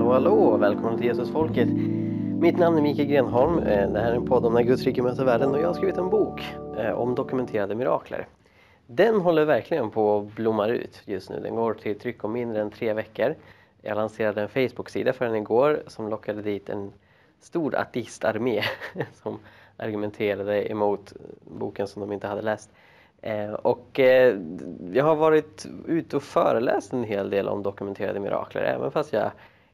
Hallå hallå Välkommen välkomna till Jesusfolket. Mitt namn är Mikael Grenholm. Eh, det här är en podd om när Guds rike möter världen och jag har skrivit en bok eh, om dokumenterade mirakler. Den håller verkligen på att blomma ut just nu. Den går till tryck om mindre än tre veckor. Jag lanserade en Facebook-sida för den igår som lockade dit en stor ateistarmé som argumenterade emot boken som de inte hade läst. Eh, och eh, jag har varit ute och föreläst en hel del om dokumenterade mirakler även fast jag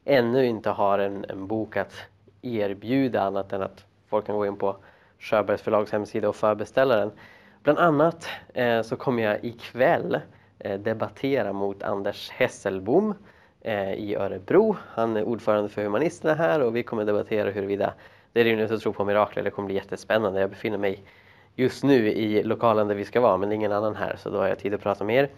ännu inte har en, en bok att erbjuda annat än att folk kan gå in på Sjöbergs förlags hemsida och förbeställa den. Bland annat eh, så kommer jag ikväll eh, debattera mot Anders Hesselbom eh, i Örebro. Han är ordförande för Humanisterna här och vi kommer debattera huruvida det är rimligt att tro på mirakler. Det kommer bli jättespännande. Jag befinner mig just nu i lokalen där vi ska vara men det är ingen annan här så då har jag tid att prata med er.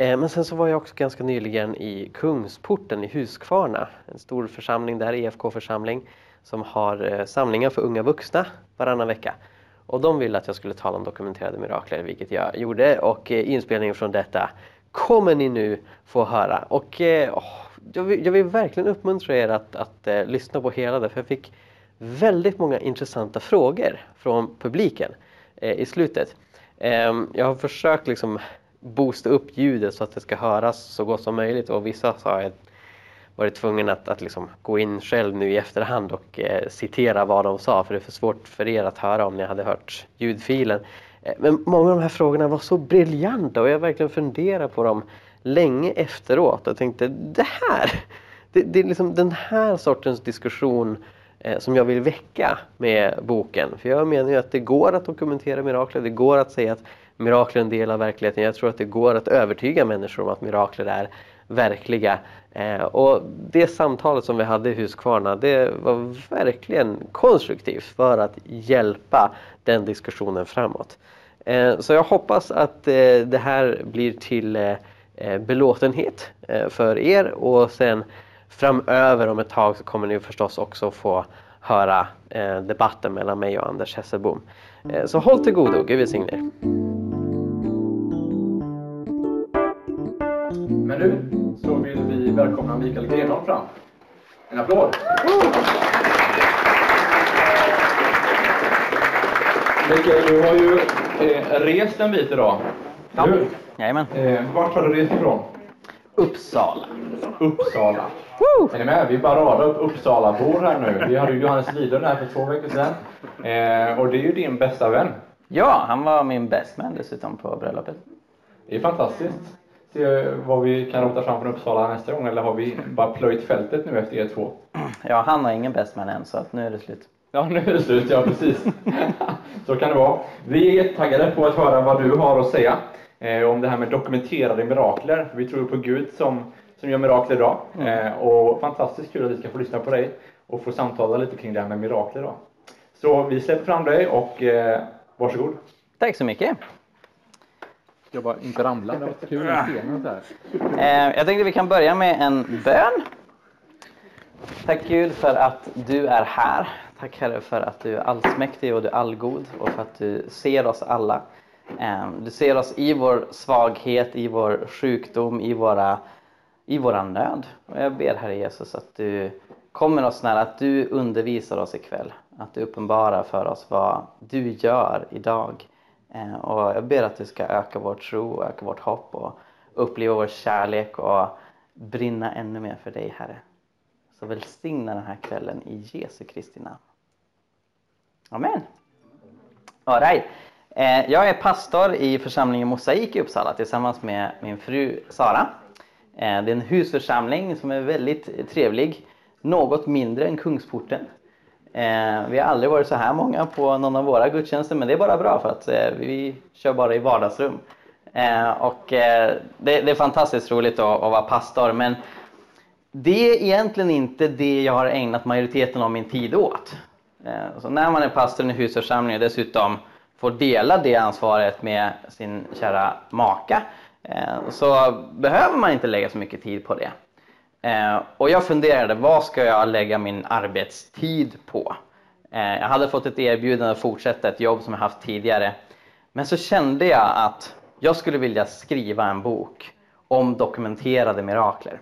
Eh, men sen så var jag också ganska nyligen i Kungsporten i Huskvarna, en stor församling där, EFK församling, som har eh, samlingar för unga vuxna varannan vecka. Och de ville att jag skulle tala om dokumenterade mirakler, vilket jag gjorde och eh, inspelningen från detta kommer ni nu få höra. Och oh, jag, vill, jag, vill, verkligen uppmuntra er att, att uh, lyssna på hela det, för jag fick väldigt många intressanta frågor från publiken uh, i slutet. Um, jag har försökt liksom boosta upp ljudet så att det ska höras så gott som möjligt och vissa har jag varit tvungen att, att liksom gå in själv nu i efterhand och eh, citera vad de sa för det är för svårt för er att höra om ni hade hört ljudfilen. Eh, men många av de här frågorna var så briljanta och jag verkligen funderat på dem länge efteråt och tänkte det här, det, det är liksom den här sortens diskussion eh, som jag vill väcka med boken. För jag menar ju att det går att dokumentera mirakler, det går att säga att mirakler är en del av verkligheten. Jag tror att det går att övertyga människor om att mirakler är verkliga. Eh, och det samtalet som vi hade i Huskvarna det var verkligen konstruktivt för att hjälpa den diskussionen framåt. Eh, så jag hoppas att eh, det här blir till eh, eh belåtenhet eh, för er och sen framöver om ett tag så kommer ni förstås också få höra eh, debatten mellan mig och Anders Hesselbom. Eh, så håll till godo, Gud välsigne er. Men nu så vill vi välkomna Mikael Grenholm fram. En applåd! Mikael, du har ju eh, rest en bit idag. Ja, jajamän. Eh, vart har du rest ifrån? Uppsala. Uppsala. Är ni med? Vi bara radar upp Uppsalabor här nu. Vi hade ju Johannes Widlund här för två veckor sedan. Eh, och det är ju din bästa vän. Ja, han var min bestman dessutom på bröllopet. Det är fantastiskt se vad vi kan rota fram från Uppsala nästa gång eller har vi bara plöjt fältet nu efter er två? Ja, han har ingen bästman än så att nu är det slut. Ja, nu är det slut, ja precis. så kan det vara. Vi är jättetaggade på att höra vad du har att säga eh, om det här med dokumenterade mirakler. Vi tror på Gud som, som gör mirakler idag. Mm. Eh, och fantastiskt kul att vi ska få lyssna på dig och få samtala lite kring det här med mirakler idag. Så vi släpper fram dig och eh, varsågod. Tack så mycket. Jag bara inte ramla, det var kul med scenen så här. Eh, jag tänkte vi kan börja med en bön. Tack Gud för att du är här. Tack Herre för att du är allsmäktig och du är allgod och för att du ser oss alla. Eh, du ser oss i vår svaghet, i vår sjukdom, i våra, i våran nöd. Och jag ber Herre Jesus att du kommer oss nära, att du undervisar oss ikväll. Att du uppenbarar för oss vad du gör idag Eh, och jag ber att du ska öka vår tro, öka vårt hopp och uppleva vår kärlek och brinna ännu mer för dig Herre. Så välsigna den här kvällen i Jesu Kristi namn. Amen. All right. Eh, jag är pastor i församlingen Mosaik i Uppsala tillsammans med min fru Sara. Eh, det är en husförsamling som är väldigt trevlig. Något mindre än Kungsporten. Eh, vi har aldrig varit så här många på någon av våra gudstjänster men det är bara bra för att eh, vi kör bara i vardagsrum. Eh, och eh, det, det, är fantastiskt roligt att, att vara pastor men det är egentligen inte det jag har ägnat majoriteten av min tid åt. Eh, så när man är pastor i en husförsamling och dessutom får dela det ansvaret med sin kära maka eh, så behöver man inte lägga så mycket tid på det. Eh, och jag funderade, vad ska jag lägga min arbetstid på? Eh, jag hade fått ett erbjudande att fortsätta ett jobb som jag haft tidigare. Men så kände jag att jag skulle vilja skriva en bok om dokumenterade mirakler.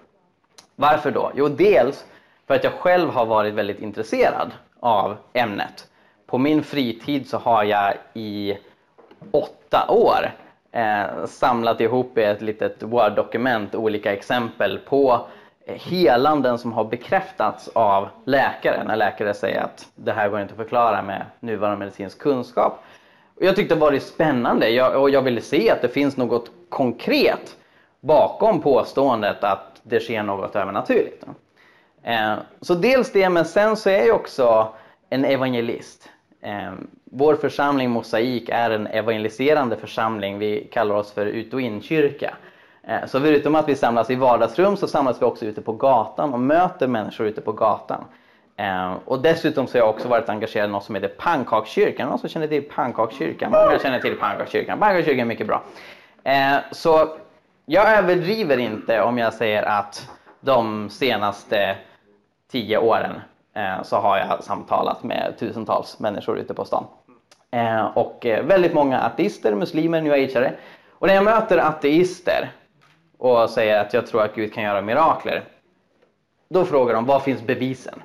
Varför då? Jo, dels för att jag själv har varit väldigt intresserad av ämnet. På min fritid så har jag i åtta år eh, samlat ihop i ett litet Word-dokument olika exempel på helanden som har bekräftats av läkare när läkare säger att det här går inte att förklara med nuvarande medicinsk kunskap. Jag tyckte det var spännande jag, och jag ville se att det finns något konkret bakom påståendet att det sker något övernaturligt. Eh, så dels det, men sen så är jag också en evangelist. Eh, vår församling Mosaik är en evangeliserande församling. Vi kallar oss för ut och inkyrka. Eh, så förutom att vi samlas i vardagsrum så samlas vi också ute på gatan och möter människor ute på gatan. Och dessutom så har jag också varit engagerad i något som heter Pannkakskyrkan. Någon som känner till Pannkakskyrkan? Många känner till Pannkakskyrkan. Pannkakskyrkan är mycket bra. Så jag överdriver inte om jag säger att de senaste tio åren eh, så har jag samtalat med tusentals människor ute på stan. Eh, och eh, väldigt många ateister, muslimer, new ageare. Och när jag möter ateister och säger att jag tror att Gud kan göra mirakler, då frågar de var finns bevisen?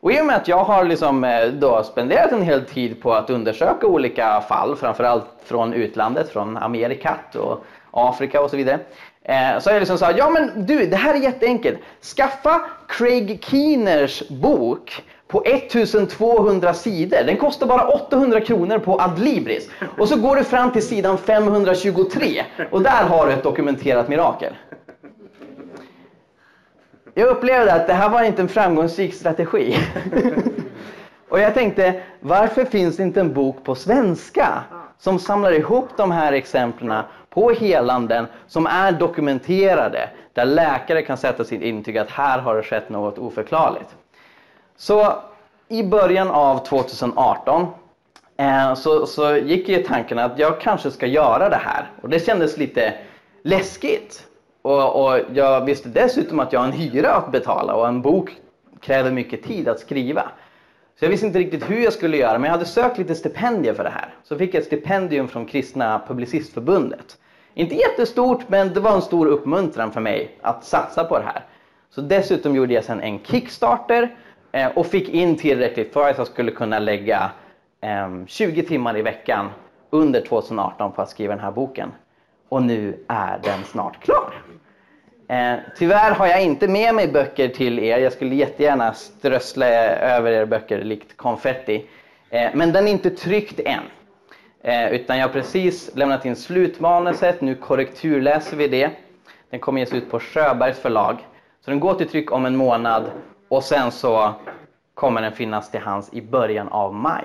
Och i och med att jag har liksom eh, då spenderat en hel tid på att undersöka olika fall, framförallt från utlandet, från Amerikat och Afrika och så vidare, eh, så jag liksom sa, ja men du, det här är jätteenkelt. Skaffa Craig Keeners bok på 1200 sidor. Den kostar bara 800 kronor på Adlibris. Och så går du fram till sidan 523 och där har du ett dokumenterat mirakel. Jag upplevde att det här var inte en framgångsrik strategi. och jag tänkte, varför finns det inte en bok på svenska som samlar ihop de här exemplen på helanden som är dokumenterade, där läkare kan sätta sitt intyg att här har det skett något oförklarligt. Så i början av 2018 eh, så, så gick ju tanken att jag kanske ska göra det här och det kändes lite läskigt. Och, och jag visste dessutom att jag har en hyra att betala och en bok kräver mycket tid att skriva. Så jag visste inte riktigt hur jag skulle göra, men jag hade sökt lite stipendier för det här. Så fick jag ett stipendium från Kristna Publicistförbundet. Inte jättestort, men det var en stor uppmuntran för mig att satsa på det här. Så dessutom gjorde jag sen en Kickstarter eh, och fick in tillräckligt för att jag skulle kunna lägga ehm, 20 timmar i veckan under 2018 på att skriva den här boken. Och nu är den snart klar. Eh, tyvärr har jag inte med mig böcker till er. Jag skulle jättegärna strössla över er böcker likt konfetti. Eh, men den är inte tryckt än. Eh, utan jag har precis lämnat in slutmanuset, nu korrekturläser vi det. Den kommer ges ut på Sjöbergs förlag. Så den går till tryck om en månad och sen så kommer den finnas till hands i början av maj.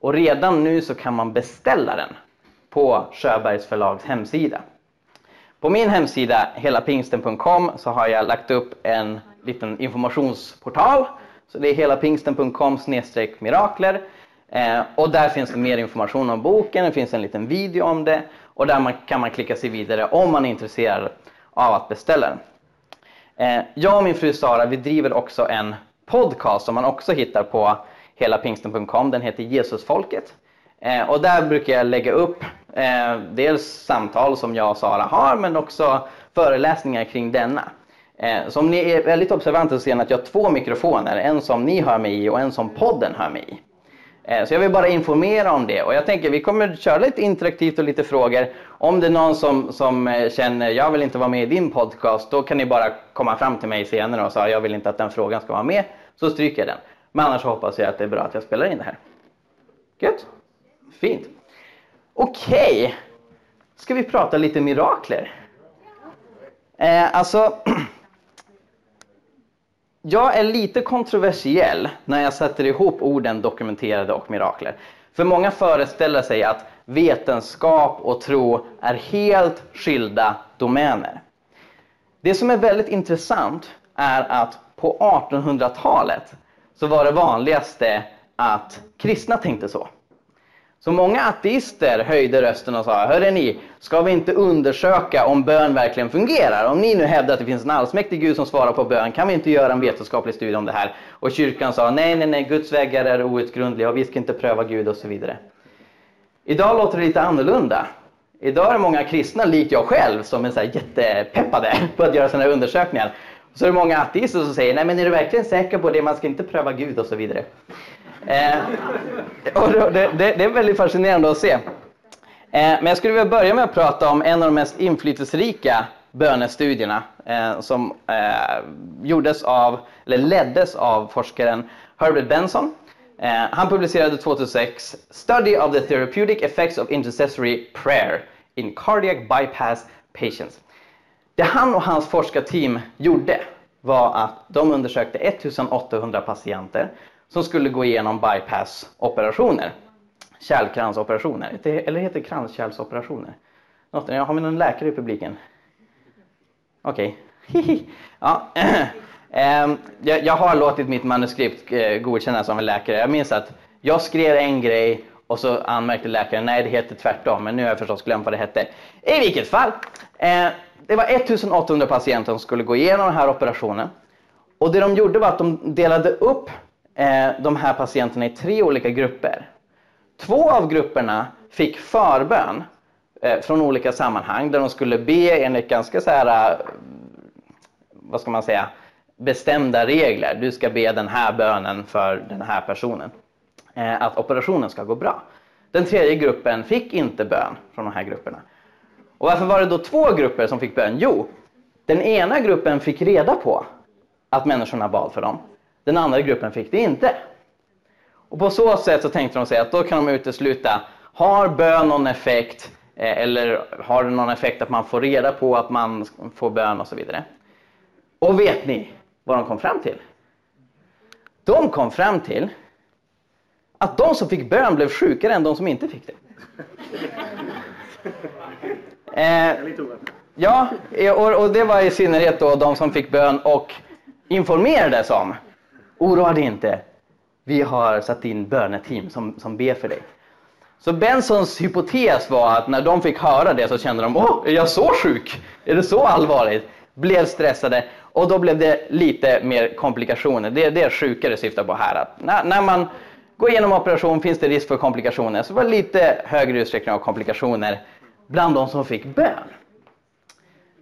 Och redan nu så kan man beställa den på Sjöbergs förlags hemsida. På min hemsida helapingsten.com så har jag lagt upp en liten informationsportal. Så det är helapingsten.com mirakler Eh, och där finns det mer information om boken, det finns en liten video om det och där man, kan man klicka sig vidare om man är intresserad av att beställa den. Eh, jag och min fru Sara vi driver också en podcast som man också hittar på helapingsten.com. Den heter Jesusfolket. Eh, och där brukar jag lägga upp eh, dels samtal som jag och Sara har men också föreläsningar kring denna. Så om ni är väldigt observanta så ser ni att jag har två mikrofoner. En som ni hör mig i och en som podden hör mig i. Eh, så jag vill bara informera om det och jag tänker vi kommer köra lite interaktivt och lite frågor. Om det är någon som, som eh, känner jag vill inte vara med i din podcast då kan ni bara komma fram till mig senare och säga jag vill inte att den frågan ska vara med. Så stryker jag den. Men annars hoppas jag att det är bra att jag spelar in det här. Gött? Fint. Okej, okay. ska vi prata lite mirakler? Eh, alltså Jag är lite kontroversiell när jag sätter ihop orden dokumenterade och mirakler. För många föreställer sig att vetenskap och tro är helt skilda domäner. Det som är väldigt intressant är att på 1800-talet så var det vanligaste att kristna tänkte så. Så många ateister höjde rösten och sa, hörde ni, ska vi inte undersöka om bön verkligen fungerar? Om ni nu hävdar att det finns en allsmäktig Gud som svarar på bön, kan vi inte göra en vetenskaplig studie om det här? Och kyrkan sa, nej, nej, nej, Guds väggar är outgrundliga och vi ska inte pröva Gud och så vidare. Idag låter det lite annorlunda. Idag är det många kristna, likt jag själv, som är så jättepeppade på att göra sådana här undersökningar. Så är det många ateister som säger, nej men är du verkligen säker på det? Man ska inte pröva Gud och så vidare. Eh, och det, det, det, är väldigt fascinerande att se. Eh, men jag skulle vilja börja med att prata om en av de mest inflytelserika bönestudierna eh, som eh, gjordes av, eller leddes av forskaren Herbert Benson. Eh, han publicerade 2006 Study of the Therapeutic Effects of Intercessory Prayer in Cardiac Bypass Patients. Det han och hans forskarteam gjorde var att de undersökte 1800 patienter som skulle gå igenom bypassoperationer. Kärlkransoperationer, eller heter det kranskärlsoperationer? Jag har vi någon läkare i publiken? Okej. Okay. ja. Ehm, jag, har låtit mitt manuskript eh, godkännas av en läkare. Jag minns att jag skrev en grej och så anmärkte läkaren, nej det heter tvärtom, men nu har jag förstås glömt vad det hette. I vilket fall, eh, det var 1800 patienter som skulle gå igenom den här operationen. Och det de gjorde var att de delade upp Eh, de här patienterna i tre olika grupper. Två av grupperna fick förbön eh, från olika sammanhang där de skulle be enligt ganska så här, eh, vad ska man säga, bestämda regler. Du ska be den här bönen för den här personen. Att operationen ska gå bra. Den tredje gruppen fick inte bön från de här grupperna. Och varför var det då två grupper som fick bön? Jo, den ena gruppen fick reda på att människorna bad för dem. Den andra gruppen fick det inte. Och på så sätt så tänkte de sig att då kan de utesluta, har bön någon effekt eh, eller har det någon effekt att man får reda på att man får bön och så vidare. Och vet ni vad de kom fram till? De kom fram till att de som fick bön blev sjukare än de som inte fick det. Eh, ja, och, och, det var i synnerhet då de som fick bön och informerades om. Oroa dig inte, vi har satt in böneteam som, som ber för dig. Så Bensons hypotes var att när de fick höra det så kände de, åh, är jag så sjuk? Är det så allvarligt? Blev stressade och då blev det lite mer komplikationer. Det är det sjukare syftar på här. Att när, när man går igenom operation finns det risk för komplikationer. Så det var lite högre utsträckning av komplikationer bland de som fick bön.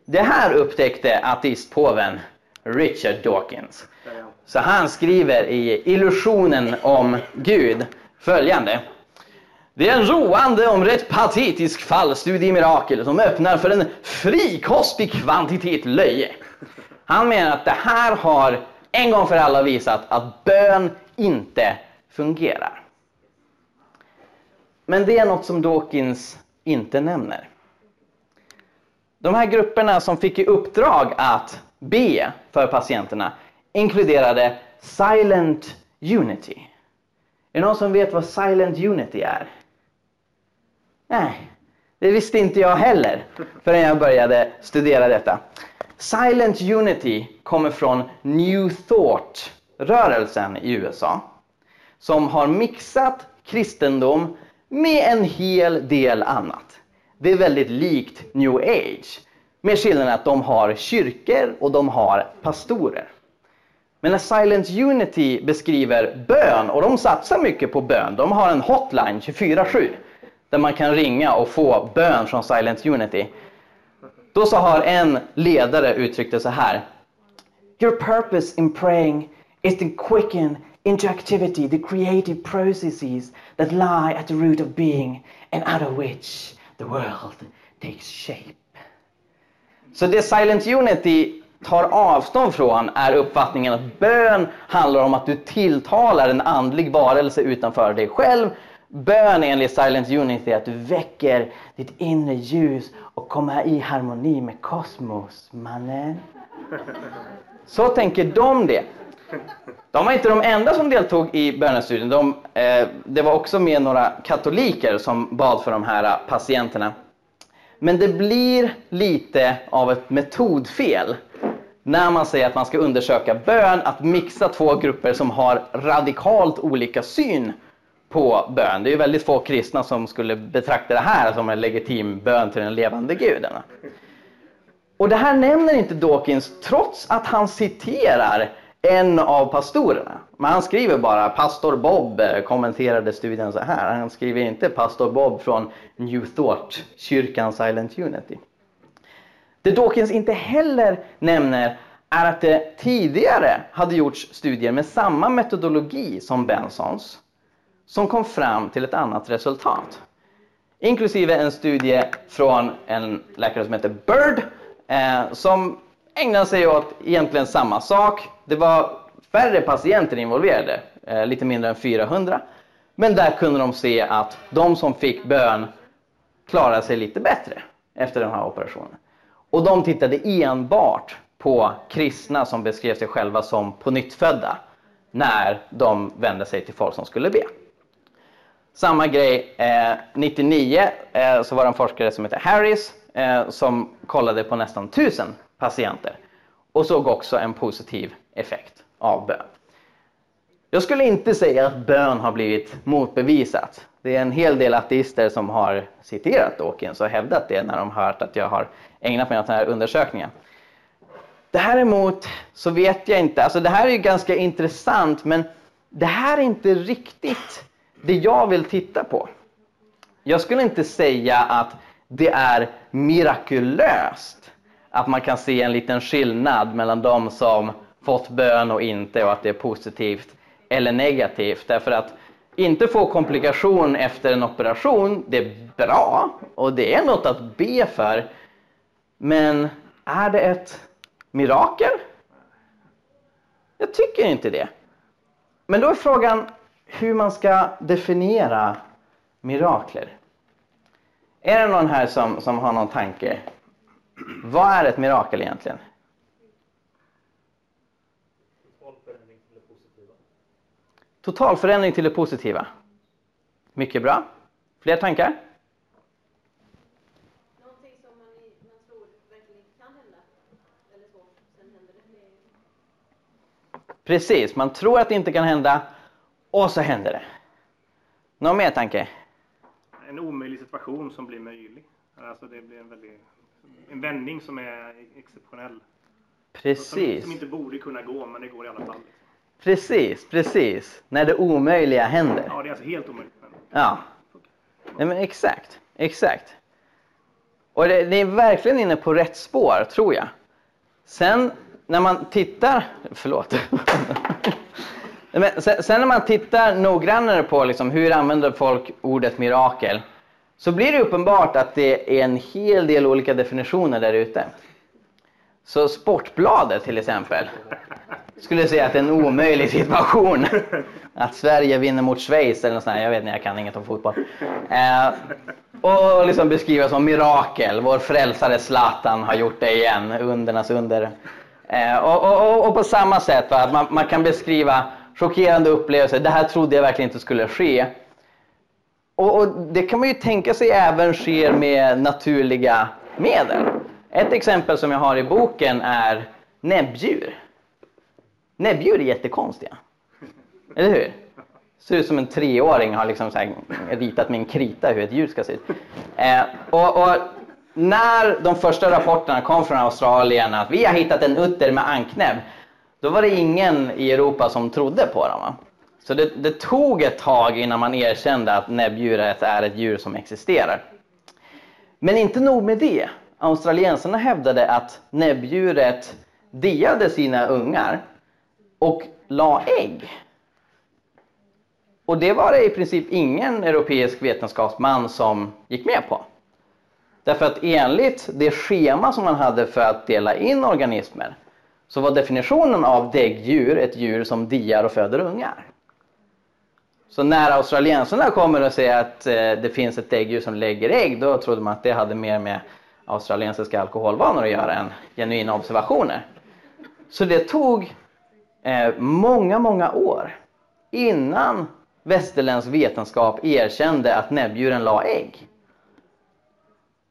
Det här upptäckte ateistpåven Richard Dawkins. Så han skriver i Illusionen om Gud följande. Det är en roande om rätt patetisk fallstudie i mirakel som öppnar för en frikostig kvantitet löje. Han menar att det här har en gång för alla visat att bön inte fungerar. Men det är något som Dawkins inte nämner. De här grupperna som fick i uppdrag att be för patienterna inkluderade Silent Unity. Är det någon som vet vad Silent Unity är? Nej, det visste inte jag heller förrän jag började studera detta. Silent Unity kommer från New Thought-rörelsen i USA som har mixat kristendom med en hel del annat. Det är väldigt likt New Age. Med skillnaden att de har kyrkor och de har pastorer. Men när Silent Unity beskriver bön, och de satsar mycket på bön, de har en hotline 24-7 där man kan ringa och få bön från Silent Unity. Då så har en ledare uttryckt det så här. Your purpose in praying is to quicken into activity the creative processes that lie at the root of being and out of which the world takes shape. Så det Silent Unity tar avstånd från är uppfattningen att bön handlar om att du tilltalar en andlig varelse utanför dig själv. Bön enligt Silent Unity är att du väcker ditt inre ljus och kommer i harmoni med kosmos, mannen. Så tänker de det. De var inte de enda som deltog i bönestudien. De, eh, det var också med några katoliker som bad för de här patienterna. Men det blir lite av ett metodfel när man säger att man ska undersöka bön, att mixa två grupper som har radikalt olika syn på bön. Det är ju väldigt få kristna som skulle betrakta det här som en legitim bön till den levande guden. Och det här nämner inte Dawkins trots att han citerar en av pastorerna. Men han skriver bara pastor Bob eh, kommenterade studien så här. Han skriver inte pastor Bob från New Thought, kyrkan Silent Unity. Det Dawkins inte heller nämner är att det tidigare hade gjorts studier med samma metodologi som Bensons som kom fram till ett annat resultat. Inklusive en studie från en läkare som heter Bird eh, som ägnade sig åt egentligen samma sak. Det var färre patienter involverade, eh, lite mindre än 400. Men där kunde de se att de som fick bön klarade sig lite bättre efter den här operationen. Och de tittade enbart på kristna som beskrev sig själva som på när de vände sig till folk som skulle be. Samma grej, eh, 99 eh, så var det en forskare som heter Harris eh, som kollade på nästan 1000 patienter och såg också en positiv effekt av bön. Jag skulle inte säga att bön har blivit motbevisat. Det är en hel del ateister som har citerat Dawkins och hävdat det när de hört att jag har ägnat mig åt den här undersökningen. Däremot så vet jag inte, alltså det här är ju ganska intressant men det här är inte riktigt det jag vill titta på. Jag skulle inte säga att det är mirakulöst att man kan se en liten skillnad mellan de som fått bön och inte och att det är positivt eller negativt. Därför att inte få komplikation efter en operation, det är bra och det är något att be för. Men är det ett mirakel? Jag tycker inte det. Men då är frågan hur man ska definiera mirakler. Är det någon här som, som har någon tanke? Vad är ett mirakel egentligen? Total förändring till det positiva. Mycket bra. Fler tankar? Någonting som man, man tror verkligen kan hända. Eller så, sen händer det. Precis, man tror att det inte kan hända och så händer det. Någon mer tanke? En omöjlig situation som blir möjlig. Alltså det blir en, väldig, en vändning som är exceptionell. Precis. Som, som inte borde kunna gå, men det går i alla fall. Precis, precis. När det omöjliga händer. Ja, det är alltså helt omöjligt. Ja. Nej, men exakt, exakt. Och det, det är verkligen inne på rätt spår, tror jag. Sen när man tittar... Förlåt. Men sen, sen, när man tittar noggrannare på liksom, hur använder folk ordet mirakel så blir det uppenbart att det är en hel del olika definitioner där ute. Så Sportbladet till exempel skulle säga att det är en omöjlig situation att Sverige vinner mot Schweiz eller något sånt Jag vet inte, jag kan inget om fotboll. Eh, och liksom beskriva som mirakel. Vår frälsare Zlatan har gjort det igen, undernas under. Eh, och, och, och, på samma sätt, va? Man, man kan beskriva chockerande upplevelser. Det här trodde jag verkligen inte skulle ske. Och, och, det kan man ju tänka sig även sker med naturliga medel. Ett exempel som jag har i boken är näbbdjur. Näbbdjur är jättekonstiga. Eller hur? Ser ut som en treåring har liksom så ritat med en krita hur ett djur ska se ut. Eh, och, och, när de första rapporterna kom från Australien att vi har hittat en utter med anknäbb då var det ingen i Europa som trodde på dem. Va? Så det, det, tog ett tag innan man erkände att näbbdjuret är ett djur som existerar. Men inte nog med det. Australiensarna hävdade att näbbdjuret diade sina ungar och la ägg. Och det var det i princip ingen europeisk vetenskapsman som gick med på. Därför att enligt det schema som man hade för att dela in organismer så var definitionen av däggdjur ett djur som diar och föder ungar. Så när australiensarna kommer och säger att eh, det finns ett däggdjur som lägger ägg, då trodde man att det hade mer med australiensiska alkoholvanor att göra än genuina observationer. Så det tog eh, många, många år innan västerländsk vetenskap erkände att näbbdjuren la ägg.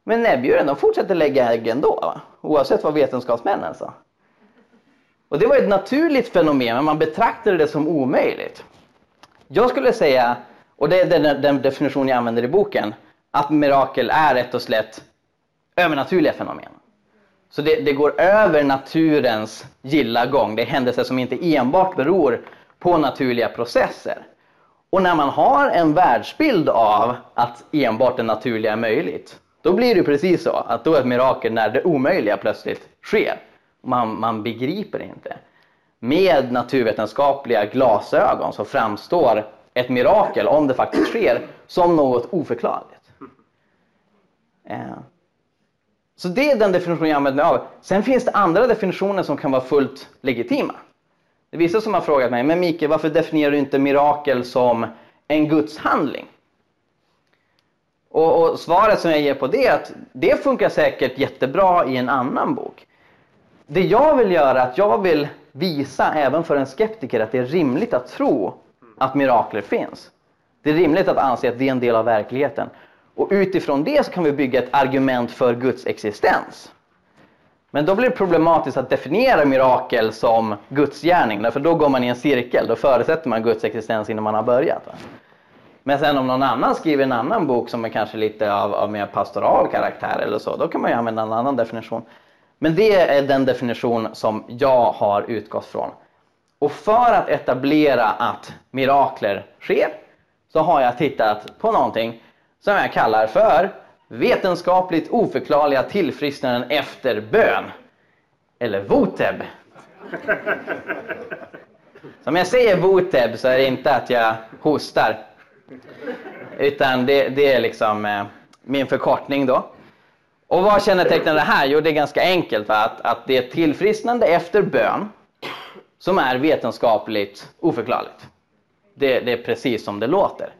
Men näbbdjuren de fortsätter lägga ägg ändå, va? oavsett vad vetenskapsmännen sa. Alltså. Och det var ett naturligt fenomen, men man betraktade det som omöjligt. Jag skulle säga, och det är den, den definition jag använder i boken, att mirakel är rätt och slätt övernaturliga fenomen. Så det, det, går över naturens gilla gång. Det är händelser som inte enbart beror på naturliga processer. Och när man har en världsbild av att enbart det naturliga är möjligt, då blir det precis så att då är ett mirakel när det omöjliga plötsligt sker. Man, man begriper inte. Med naturvetenskapliga glasögon så framstår ett mirakel, om det faktiskt sker, som något oförklarligt. Eh, så det är den definition jag använder mig av. Sen finns det andra definitioner som kan vara fullt legitima. Det är vissa som har frågat mig, men Mikael, varför definierar du inte mirakel som en gudshandling? Och, och svaret som jag ger på det är att det funkar säkert jättebra i en annan bok. Det jag vill göra är att jag vill visa även för en skeptiker att det är rimligt att tro att mirakler finns. Det är rimligt att anse att det är en del av verkligheten. Och utifrån det så kan vi bygga ett argument för Guds existens. Men då blir det problematiskt att definiera mirakel som Guds gärning, för då går man i en cirkel. Då förutsätter man Guds existens innan man har börjat. Va? Men sen om någon annan skriver en annan bok som är kanske lite av, av mer pastoral karaktär eller så, då kan man ju använda en annan definition. Men det är den definition som jag har utgått från. Och för att etablera att mirakler sker så har jag tittat på någonting som jag kallar för vetenskapligt oförklarliga tillfrisknanden efter bön. Eller VOTEB. Som om jag säger VOTEB så är det inte att jag hostar. Utan det, det är liksom eh, min förkortning då. Och vad kännetecknar det här? Jo, det är ganska enkelt. Va? Att, att det är tillfrisknande efter bön som är vetenskapligt oförklarligt. Det, det är precis som det låter.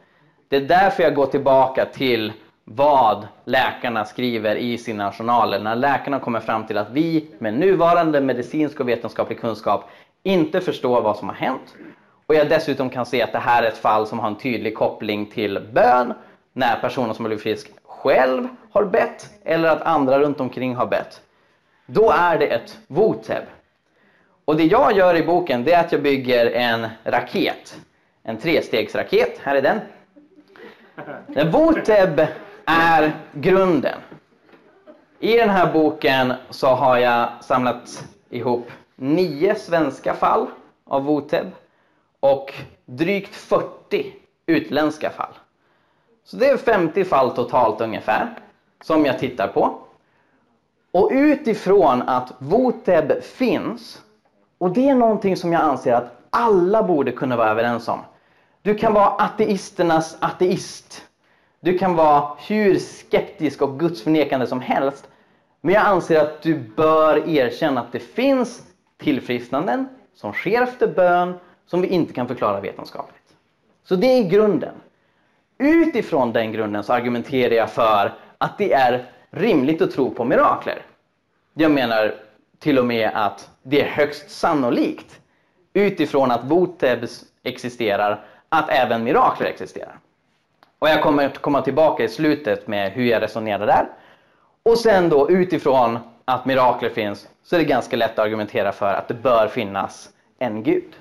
Det är därför jag går tillbaka till vad läkarna skriver i sina journaler. När läkarna kommer fram till att vi med nuvarande medicinsk och vetenskaplig kunskap inte förstår vad som har hänt. Och jag dessutom kan se att det här är ett fall som har en tydlig koppling till bön när personen som har blivit frisk själv har bett eller att andra runt omkring har bett. Då är det ett voteb. Och det jag gör i boken det är att jag bygger en raket. En trestegsraket. Här är den. Voteb är grunden. I den här boken så har jag samlat ihop nio svenska fall av voteb och drygt 40 utländska fall. Så det är 50 fall totalt ungefär som jag tittar på. Och utifrån att voteb finns, och det är någonting som jag anser att alla borde kunna vara överens om. Du kan vara ateisternas ateist. Du kan vara hur skeptisk och gudsförnekande som helst. Men jag anser att du bör erkänna att det finns tillfrisknanden som sker efter bön som vi inte kan förklara vetenskapligt. Så det är grunden. Utifrån den grunden så argumenterar jag för att det är rimligt att tro på mirakler. Jag menar till och med att det är högst sannolikt utifrån att Votebs existerar att även mirakler existerar. Och jag kommer att komma tillbaka i slutet med hur jag resonerar där. Och sen då utifrån att mirakler finns så är det ganska lätt att argumentera för att det bör finnas en gud.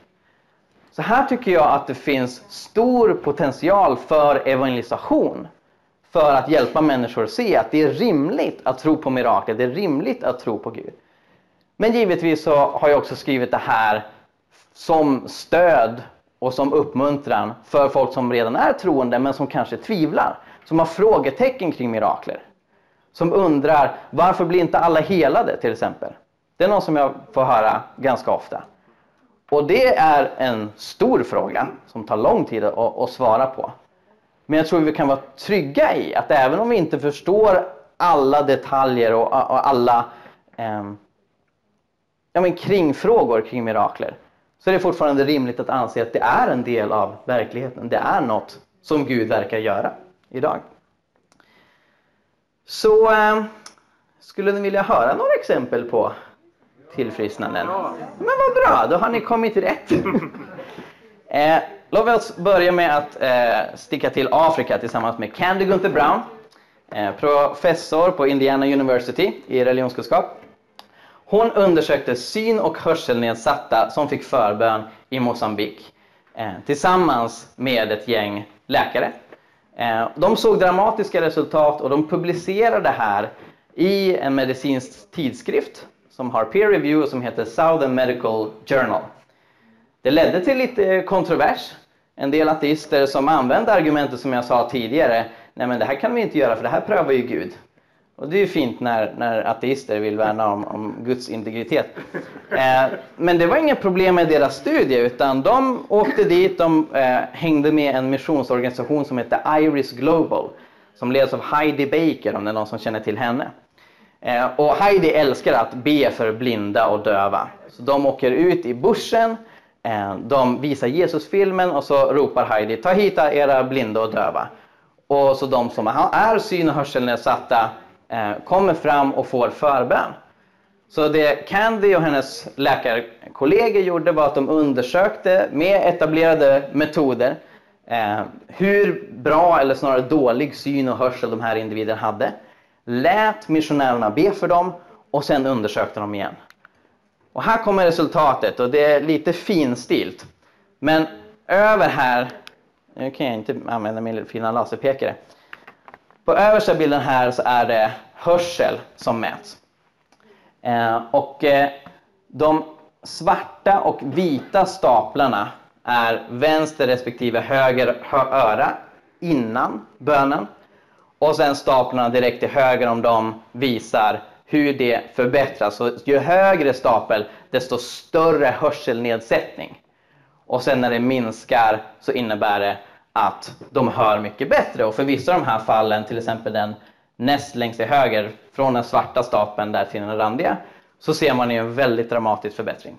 Så här tycker jag att det finns stor potential för evangelisation. För att hjälpa människor att se att det är rimligt att tro på mirakler, det är rimligt att tro på Gud. Men givetvis så har jag också skrivit det här som stöd och som uppmuntran för folk som redan är troende men som kanske tvivlar. Som har frågetecken kring mirakler. Som undrar varför blir inte alla helade till exempel. Det är något som jag får höra ganska ofta. Och det är en stor fråga som tar lång tid att, att svara på. Men jag tror vi kan vara trygga i att även om vi inte förstår alla detaljer och, och alla eh, ja, men kringfrågor kring mirakler så är det fortfarande rimligt att anse att det är en del av verkligheten. Det är något som Gud verkar göra idag. Så eh, skulle ni vilja höra några exempel på tillfrisknanden? Men vad bra, då har ni kommit rätt. eh, låt oss börja med att eh, sticka till Afrika tillsammans med Candy Gunther Brown, eh, professor på Indiana University i religionskunskap. Hon undersökte syn och hörselnedsatta som fick förbön i Mosambik eh, tillsammans med ett gäng läkare. Eh, de såg dramatiska resultat och de publicerade det här i en medicinsk tidskrift som har peer review och som heter Southern Medical Journal. Det ledde till lite kontrovers. En del ateister som använde argumentet som jag sa tidigare. Nej men det här kan vi inte göra för det här prövar ju Gud. Och det är ju fint när, när ateister vill värna om, om Guds integritet. Eh, men det var inget problem med deras studie utan de åkte dit, de eh, hängde med en missionsorganisation som heter Iris Global som leds av Heidi Baker om det är någon som känner till henne. Eh, och Heidi älskar att be för blinda och döva. Så de åker ut i bussen, eh, de visar Jesusfilmen och så ropar Heidi ta hit era blinda och döva. Och så de som är syn och hörselnedsatta Eh, kommer fram och får förbön. Så det Candy och hennes läkarkollegor gjorde var att de undersökte med etablerade metoder eh, hur bra eller snarare dålig syn och hörsel de här individerna hade. Lät missionärerna be för dem och sen undersökte de igen. Och här kommer resultatet och det är lite finstilt. Men över här, nu kan jag inte använda min fina laserpekare. På översta bilden här så är det hörsel som mäts. Eh, och eh, de svarta och vita staplarna är vänster respektive höger öra innan bönen. Och sen staplarna direkt till höger om dem visar hur det förbättras. Så ju högre stapel, desto större hörselnedsättning. Och sen när det minskar så innebär det att de hör mycket bättre. Och för vissa av de här fallen, till exempel den näst längst till höger, från den svarta stapeln där till den randiga, så ser man en väldigt dramatisk förbättring.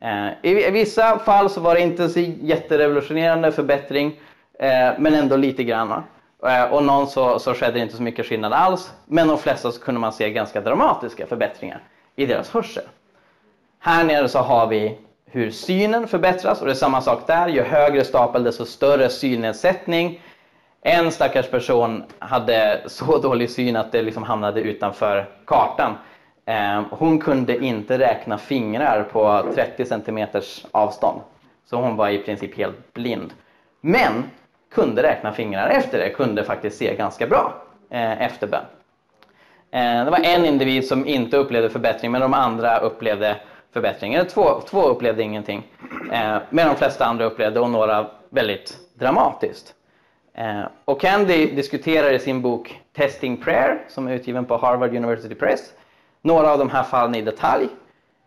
Eh, I vissa fall så var det inte så jätterevolutionerande förbättring, eh, men ändå lite grann. Eh, och någon så, så skedde det inte så mycket skillnad alls, men de flesta så kunde man se ganska dramatiska förbättringar i deras hörsel. Här nere så har vi hur synen förbättras och det är samma sak där. Ju högre stapel desto större synnedsättning. En stackars person hade så dålig syn att det liksom hamnade utanför kartan. Ehm, hon kunde inte räkna fingrar på 30 cm avstånd. Så hon var i princip helt blind. Men kunde räkna fingrar efter det, kunde faktiskt se ganska bra eh, efter bön. Ehm, det var en individ som inte upplevde förbättring men de andra upplevde förbättring. Eller två, två upplevde ingenting. eh, men de flesta andra upplevde och några väldigt dramatiskt. Eh, och Candy diskuterar i sin bok Testing Prayer som är utgiven på Harvard University Press några av de här fallen i detalj,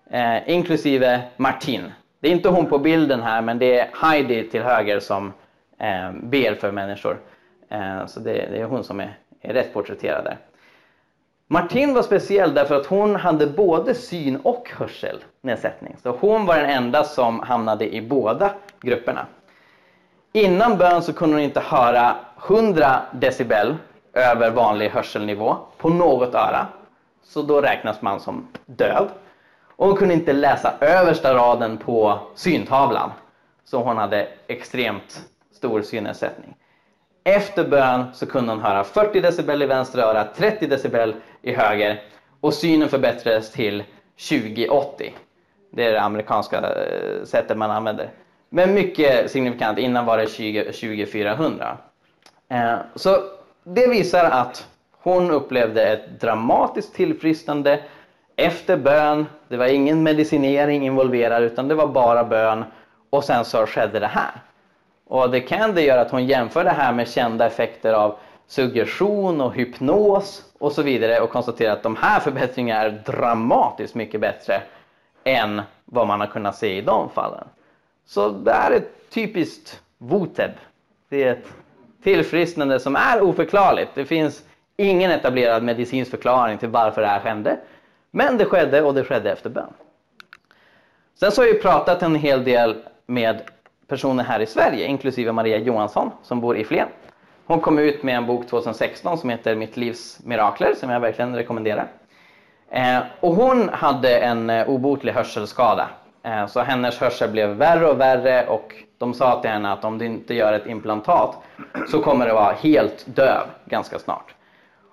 eh, inklusive Martin. Det är inte hon på bilden här, men det är Heidi till höger som eh, ber för människor. Eh, så det, det, är hon som är, är rätt porträtterad där. Martin var speciell därför att hon hade både syn och hörselnedsättning. Så hon var den enda som hamnade i båda grupperna. Innan bön så kunde hon inte höra 100 decibel över vanlig hörselnivå på något öra. Så då räknas man som döv. Och hon kunde inte läsa översta raden på syntavlan. Så hon hade extremt stor synnedsättning. Efter bön så kunde hon höra 40 decibel i vänstra öra, 30 decibel i höger och synen förbättrades till 2080. Det är det amerikanska eh, sättet man använder. Men mycket signifikant, innan var det 20, 2400. Eh, så det visar att hon upplevde ett dramatiskt tillfrisknande efter bön. Det var ingen medicinering involverad utan det var bara bön och sen så skedde det här. Och det kan det göra att hon jämför det här med kända effekter av suggestion och hypnos och så vidare och konstaterar att de här förbättringarna är dramatiskt mycket bättre än vad man har kunnat se i de fallen. Så det här är typiskt Voteb. Det är ett tillfrisknande som är oförklarligt. Det finns Ingen etablerad medicinsk förklaring till varför det här hände. Men det skedde och det skedde efter bön. Sen så har jag pratat en hel del med personer här i Sverige, inklusive Maria Johansson som bor i Flen. Hon kom ut med en bok 2016 som heter Mitt livs mirakler som jag verkligen rekommenderar. Eh, och hon hade en eh, obotlig hörselskada. Eh, så hennes hörsel blev värre och värre och de sa till henne att om du inte gör ett implantat så kommer du vara helt döv ganska snart.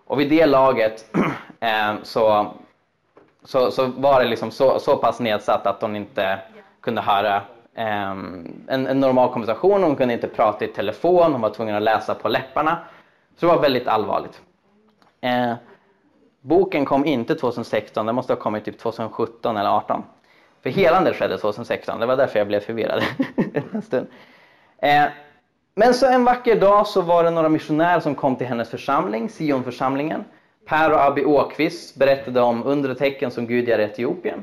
Och vid det laget eh, så, så, så, var det liksom så, så pass nedsatt att hon inte kunde höra Ehm, en, en, normal konversation, hon kunde inte prata i telefon, hon var tvungen att läsa på läpparna. Så det var väldigt allvarligt. Eh, boken kom inte 2016, den måste ha kommit typ 2017 eller 2018. För helandet skedde 2016, det var därför jag blev förvirrad en stund. Eh, men så en vacker dag så var det några missionärer som kom till hennes församling, Sionförsamlingen. Per och Abby Åkvist berättade om undertecken som Gud gör i Etiopien.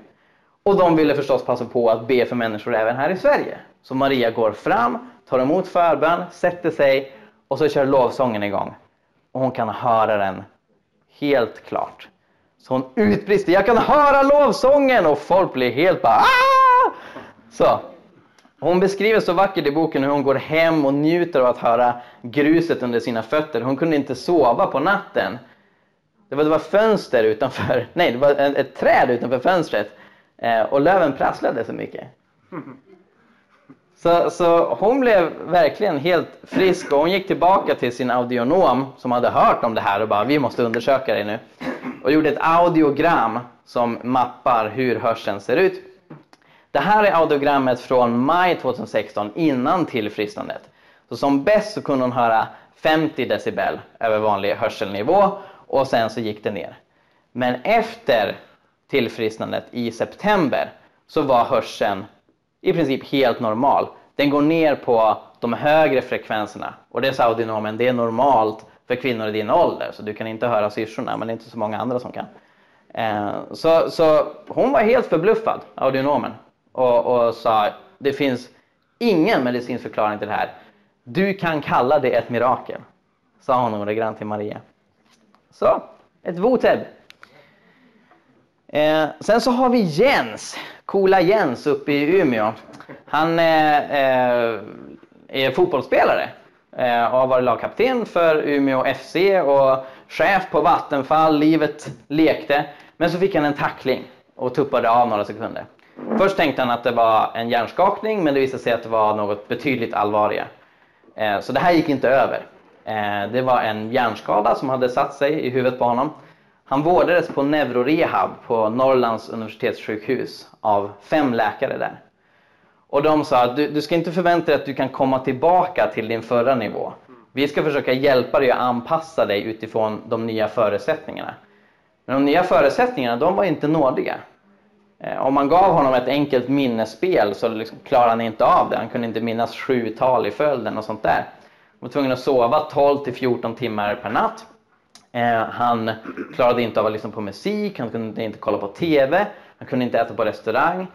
Och de ville förstås passa på att be för människor även här i Sverige. Så Maria går fram, tar emot förbön, sätter sig och så kör lovsången igång. Och hon kan höra den helt klart. Så hon utbrister, jag kan höra lovsången! Och folk blir helt bara! Ah! Så. Hon beskriver så vackert i boken hur hon går hem och njuter av att höra gruset under sina fötter. Hon kunde inte sova på natten. Det var, det var fönster utanför, nej det var ett, ett träd utanför fönstret. Eh, och löven prasslade så mycket. Så, så hon blev verkligen helt frisk och hon gick tillbaka till sin audionom som hade hört om det här och bara vi måste undersöka det nu. Och gjorde ett audiogram som mappar hur hörseln ser ut. Det här är audiogrammet från maj 2016 innan tillfrisknandet. Så som bäst så kunde hon höra 50 decibel över vanlig hörselnivå och sen så gick det ner. Men efter tillfrisknandet i september så var hörseln i princip helt normal. Den går ner på de högre frekvenserna och det sa audionomen, det är normalt för kvinnor i din ålder så du kan inte höra syrsorna men det är inte så många andra som kan. Eh, så, så hon var helt förbluffad, audionomen, och, och sa det finns ingen medicinsk förklaring till det här. Du kan kalla det ett mirakel, sa hon ordagrant till Maria. Så, ett voteb. Eh, sen så har vi Jens, coola Jens uppe i Umeå. Han eh, eh, är fotbollsspelare eh, och har varit lagkapten för Umeå FC och chef på Vattenfall. Livet lekte. Men så fick han en tackling och tuppade av några sekunder. Först tänkte han att det var en hjärnskakning men det visade sig att det var något betydligt allvarligare. Eh, så det här gick inte över. Eh, det var en hjärnskada som hade satt sig i huvudet på honom. Han vårdades på neurorehab på Norrlands universitetssjukhus av fem läkare där. Och de sa att du, du ska inte förvänta dig att du kan komma tillbaka till din förra nivå. Vi ska försöka hjälpa dig att anpassa dig utifrån de nya förutsättningarna. Men de nya förutsättningarna, de var inte nådiga. Eh, om man gav honom ett enkelt minnesspel så liksom klarade han inte av det. Han kunde inte minnas sju tal i följden och sånt där. Han var tvungen att sova 12 till 14 timmar per natt. Eh, han klarade inte av att lyssna på musik, han kunde inte kolla på TV, han kunde inte äta på restaurang.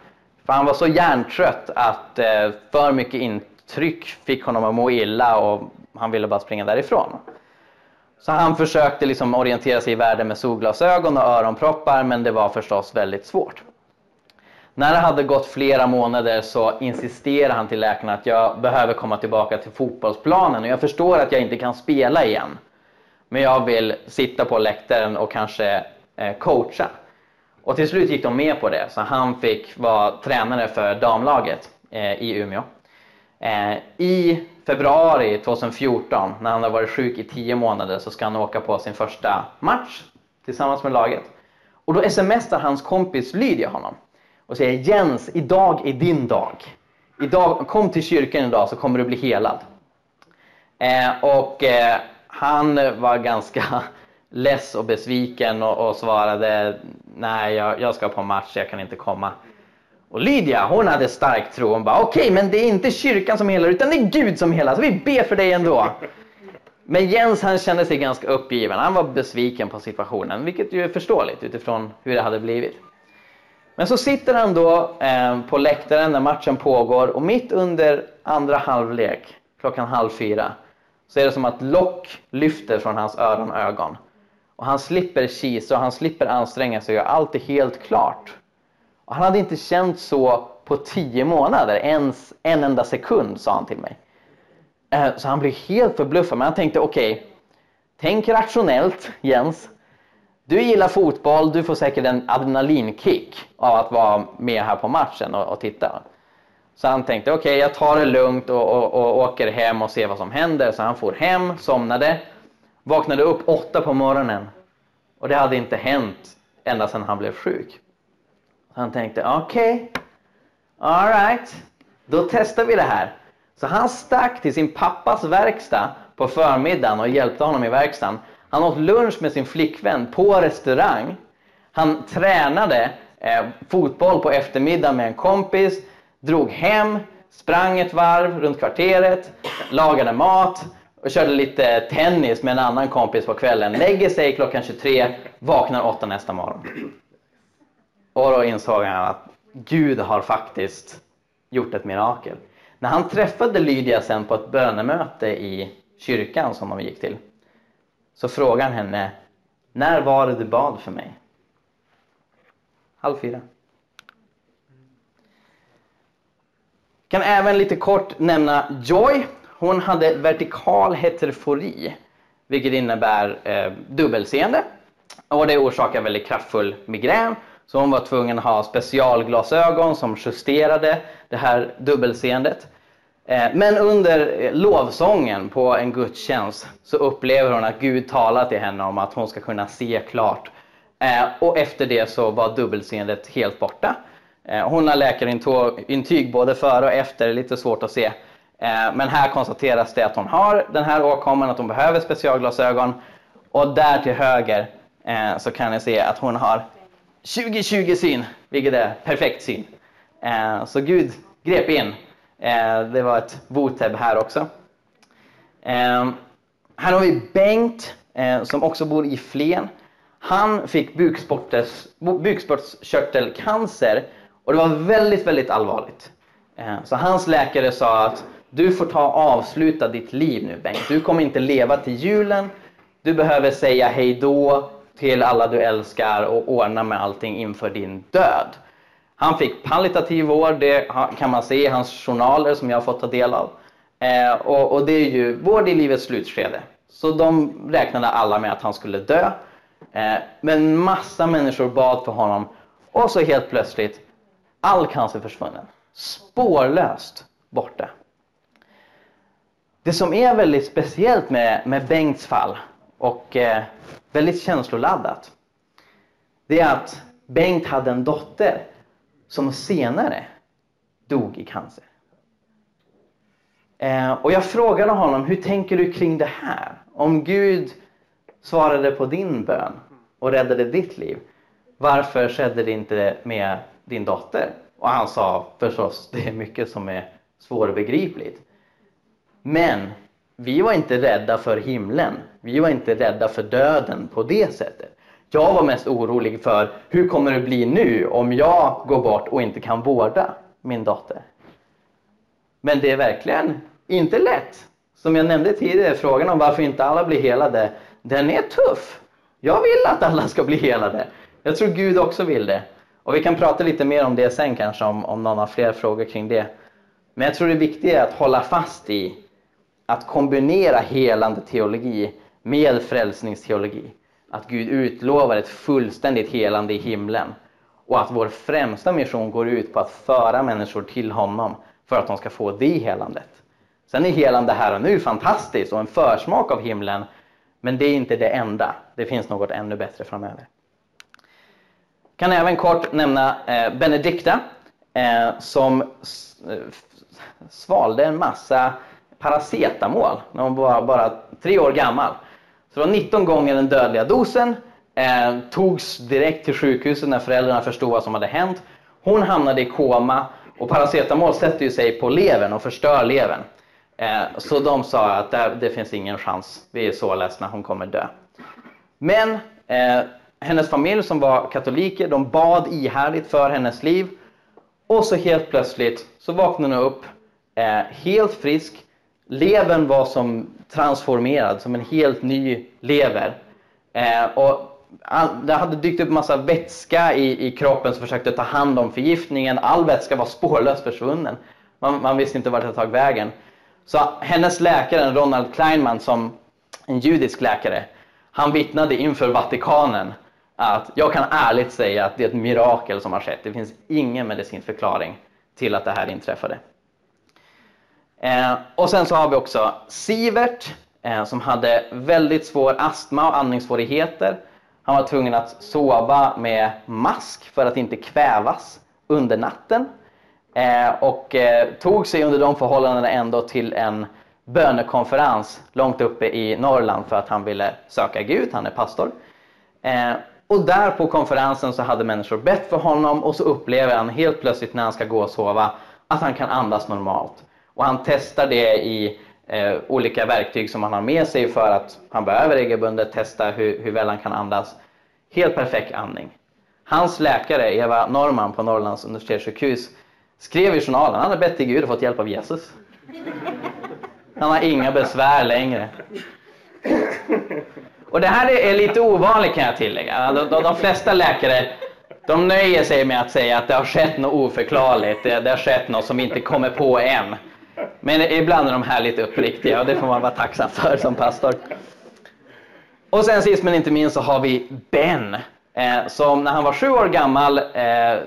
För han var så hjärntrött att eh, för mycket intryck fick honom att må illa och han ville bara springa därifrån. Så han försökte liksom orientera sig i världen med solglasögon och öronproppar men det var förstås väldigt svårt. När det hade gått flera månader så insisterade han till läkarna att jag behöver komma tillbaka till fotbollsplanen och jag förstår att jag inte kan spela igen. Men jag vill sitta på läktaren och kanske eh, coacha. Och till slut gick de med på det så han fick vara tränare för damlaget eh, i Umeå. Eh, I februari 2014 när han har varit sjuk i 10 månader så ska han åka på sin första match tillsammans med laget. Och då smsar hans kompis Lydia honom och säger Jens, idag är din dag. Idag, kom till kyrkan idag så kommer du bli helad. Eh, och eh, han eh, var ganska less och besviken och, och svarade nej, jag, jag ska på match, jag kan inte komma. Och Lydia, hon hade stark tro. Hon bara, okej, okay, men det är inte kyrkan som helar, utan det är Gud som helar, så vi ber för dig ändå. Men Jens han kände sig ganska uppgiven. Han var besviken på situationen, vilket ju är förståeligt utifrån hur det hade blivit. Men så sitter han då eh, på läktaren när matchen pågår och mitt under andra halvlek, klockan halv fyra, så är det som att lock lyfter från hans öron och ögon. Och han slipper kisa och han slipper anstränga sig och allt är helt klart. Och han hade inte känt så på tio månader, ens en enda sekund, sa han till mig. Eh, så han blev helt förbluffad, men han tänkte okej, okay, tänk rationellt Jens. Du gillar fotboll, du får säkert en adrenalinkick av att vara med här på matchen och, och titta. Så han tänkte okej, okay, jag tar det lugnt och, och, och, åker hem och ser vad som händer. Så han for hem, somnade, vaknade upp åtta på morgonen. Och det hade inte hänt ända sedan han blev sjuk. Så han tänkte okej, okay, alright, då testar vi det här. Så han stack till sin pappas verkstad på förmiddagen och hjälpte honom i verkstaden. Han åt lunch med sin flickvän på restaurang. Han tränade eh, fotboll på eftermiddagen med en kompis. Drog hem, sprang ett varv runt kvarteret, lagade mat och körde lite tennis med en annan kompis på kvällen. Lägger sig klockan 23, vaknar 8 nästa morgon. Och då insåg han att Gud har faktiskt gjort ett mirakel. När han träffade Lydia sen på ett bönemöte i kyrkan som de gick till så frågade han henne När var det du bad för mig? Halv fyra. Kan även lite kort nämna Joy. Hon hade vertikal heterofori, vilket innebär eh, dubbelseende. Och det orsakar väldigt kraftfull migrän. Så hon var tvungen att ha specialglasögon som justerade det här dubbelseendet. Eh, men under eh, lovsången på en gudstjänst så upplever hon att Gud talar till henne om att hon ska kunna se klart. Eh, och efter det så var dubbelseendet helt borta. Eh, hon har läkarintyg både före och efter, lite svårt att se. Eh, men här konstateras det att hon har den här åkomman, att hon behöver specialglasögon. Och där till höger eh, så kan ni se att hon har 20-20 syn, vilket är perfekt syn. Så Gud grep in det var ett voteb här också. Här har vi Bengt som också bor i Flen. Han fick bukspottkörtelcancer och det var väldigt, väldigt allvarligt. Eh, så hans läkare sa att du får ta avsluta ditt liv nu Bengt. Du kommer inte leva till julen. Du behöver säga hej då till alla du älskar och ordna med allting inför din död. Han fick palliativ vård, det kan man se i hans journaler som jag har fått ta del av. Eh, och, och, det är ju vård i livets slutskede. Så de räknade alla med att han skulle dö. Eh, men massa människor bad för honom och så helt plötsligt all cancer försvunnen. Spårlöst borta. Det som är väldigt speciellt med, med Bengts fall och eh, väldigt känsloladdat det är att Bengt hade en dotter som senare dog i cancer. Eh, och jag frågade honom, hur tänker du kring det här? Om Gud svarade på din bön och räddade ditt liv, varför skedde det inte med din dotter? Och han sa förstås, det är mycket som är svårbegripligt. Men vi var inte rädda för himlen. Vi var inte rädda för döden på det sättet. Jag var mest orolig för hur kommer det bli nu om jag går bort och inte kan vårda min dotter. Men det är verkligen inte lätt. Som jag nämnde tidigare, frågan om varför inte alla blir helade, den är tuff. Jag vill att alla ska bli helade. Jag tror Gud också vill det. Och vi kan prata lite mer om det sen kanske, om, om någon har fler frågor kring det. Men jag tror det viktiga är att hålla fast i att kombinera helande teologi med frälsningsteologi att Gud utlovar ett fullständigt helande i himlen och att vår främsta mission går ut på att föra människor till honom för att de ska få det helandet. Sen är helande här och nu fantastiskt och en försmak av himlen men det är inte det enda. Det finns något ännu bättre framöver. Kan även kort nämna eh, Benedikta eh, som eh, svalde en massa paracetamol när hon var bara tre år gammal. Så det var 19 gånger den dödliga dosen. Eh, togs direkt till sjukhuset när föräldrarna förstod vad som hade hänt. Hon hamnade i koma och paracetamol sätter ju sig på levern och förstör levern. Eh, så de sa att det, det, finns ingen chans, vi är så ledsna, hon kommer dö. Men eh, hennes familj som var katoliker, de bad ihärdigt för hennes liv. Och så helt plötsligt så vaknade hon upp eh, helt frisk. Levern var som transformerad som en helt ny lever. Eh, och det hade dykt upp massa vätska i, i kroppen som försökte ta hand om förgiftningen. All vätska var spårlöst försvunnen. Man, man visste inte vart det tagit vägen. Så hennes läkare, Ronald Kleinman, som en judisk läkare, han vittnade inför Vatikanen att jag kan ärligt säga att det är ett mirakel som har skett. Det finns ingen medicinsk förklaring till att det här inträffade. Eh, och sen så har vi också Sivert eh, som hade väldigt svår astma och andningssvårigheter. Han var tvungen att sova med mask för att inte kvävas under natten. Eh, och eh, tog sig under de förhållandena ändå till en bönekonferens långt uppe i Norrland för att han ville söka Gud, han är pastor. Eh, och där på konferensen så hade människor bett för honom och så upplever han helt plötsligt när han ska gå och sova att han kan andas normalt. Och han testar det i eh, olika verktyg som han har med sig för att han behöver regelbundet testa hur, hur väl han kan andas. Helt perfekt andning. Hans läkare, Eva Norman på Norrlands universitetssjukhus, skrev i journalen, han hade bett till Gud och fått hjälp av Jesus. Han har inga besvär längre. Och det här är lite ovanligt kan jag tillägga. De, de, de flesta läkare de nöjer sig med att säga att det har skett något oförklarligt, det, det har skett något som vi inte kommer på än. Men ibland är de här lite uppriktiga och det får man vara tacksam för som pastor. Och sen sist men inte minst så har vi Ben eh, som när han var sju år gammal eh,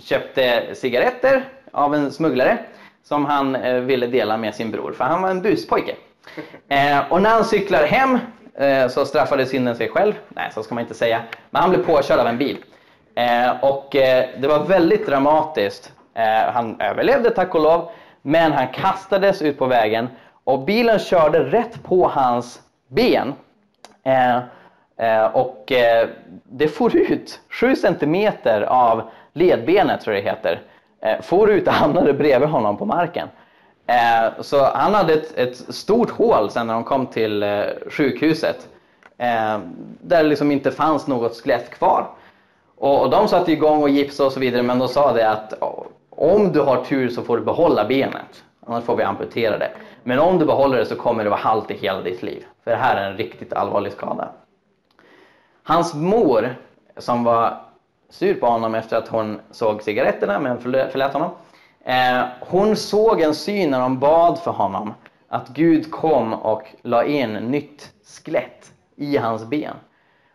köpte cigaretter av en smugglare som han eh, ville dela med sin bror för han var en buspojke. Eh, och när han cyklar hem Eh, så straffade synden sig själv. Nej, så ska man inte säga. Men han blev påkörd av en bil. Eh, och eh, det var väldigt dramatiskt. Han överlevde tack och lov, men han kastades ut på vägen och bilen körde rätt på hans ben. Och det for ut 7 centimeter av ledbenet, tror jag det heter. For ut och hamnade bredvid honom på marken. Eh, så han hade ett, ett, stort hål sen när de kom till eh, sjukhuset. Eh, där det liksom inte fanns något skelett kvar. Och, och de satte igång och gipsade och så vidare men de sa det att om du har tur så får du behålla benet. Annars får vi amputera det. Men om du behåller det så kommer det vara halt i hela ditt liv. För det här är en riktigt allvarlig skada. Hans mor som var sur på honom efter att hon såg cigaretterna men förlät honom. Eh, hon såg en syn när de bad för honom att Gud kom och la in nytt skelett i hans ben.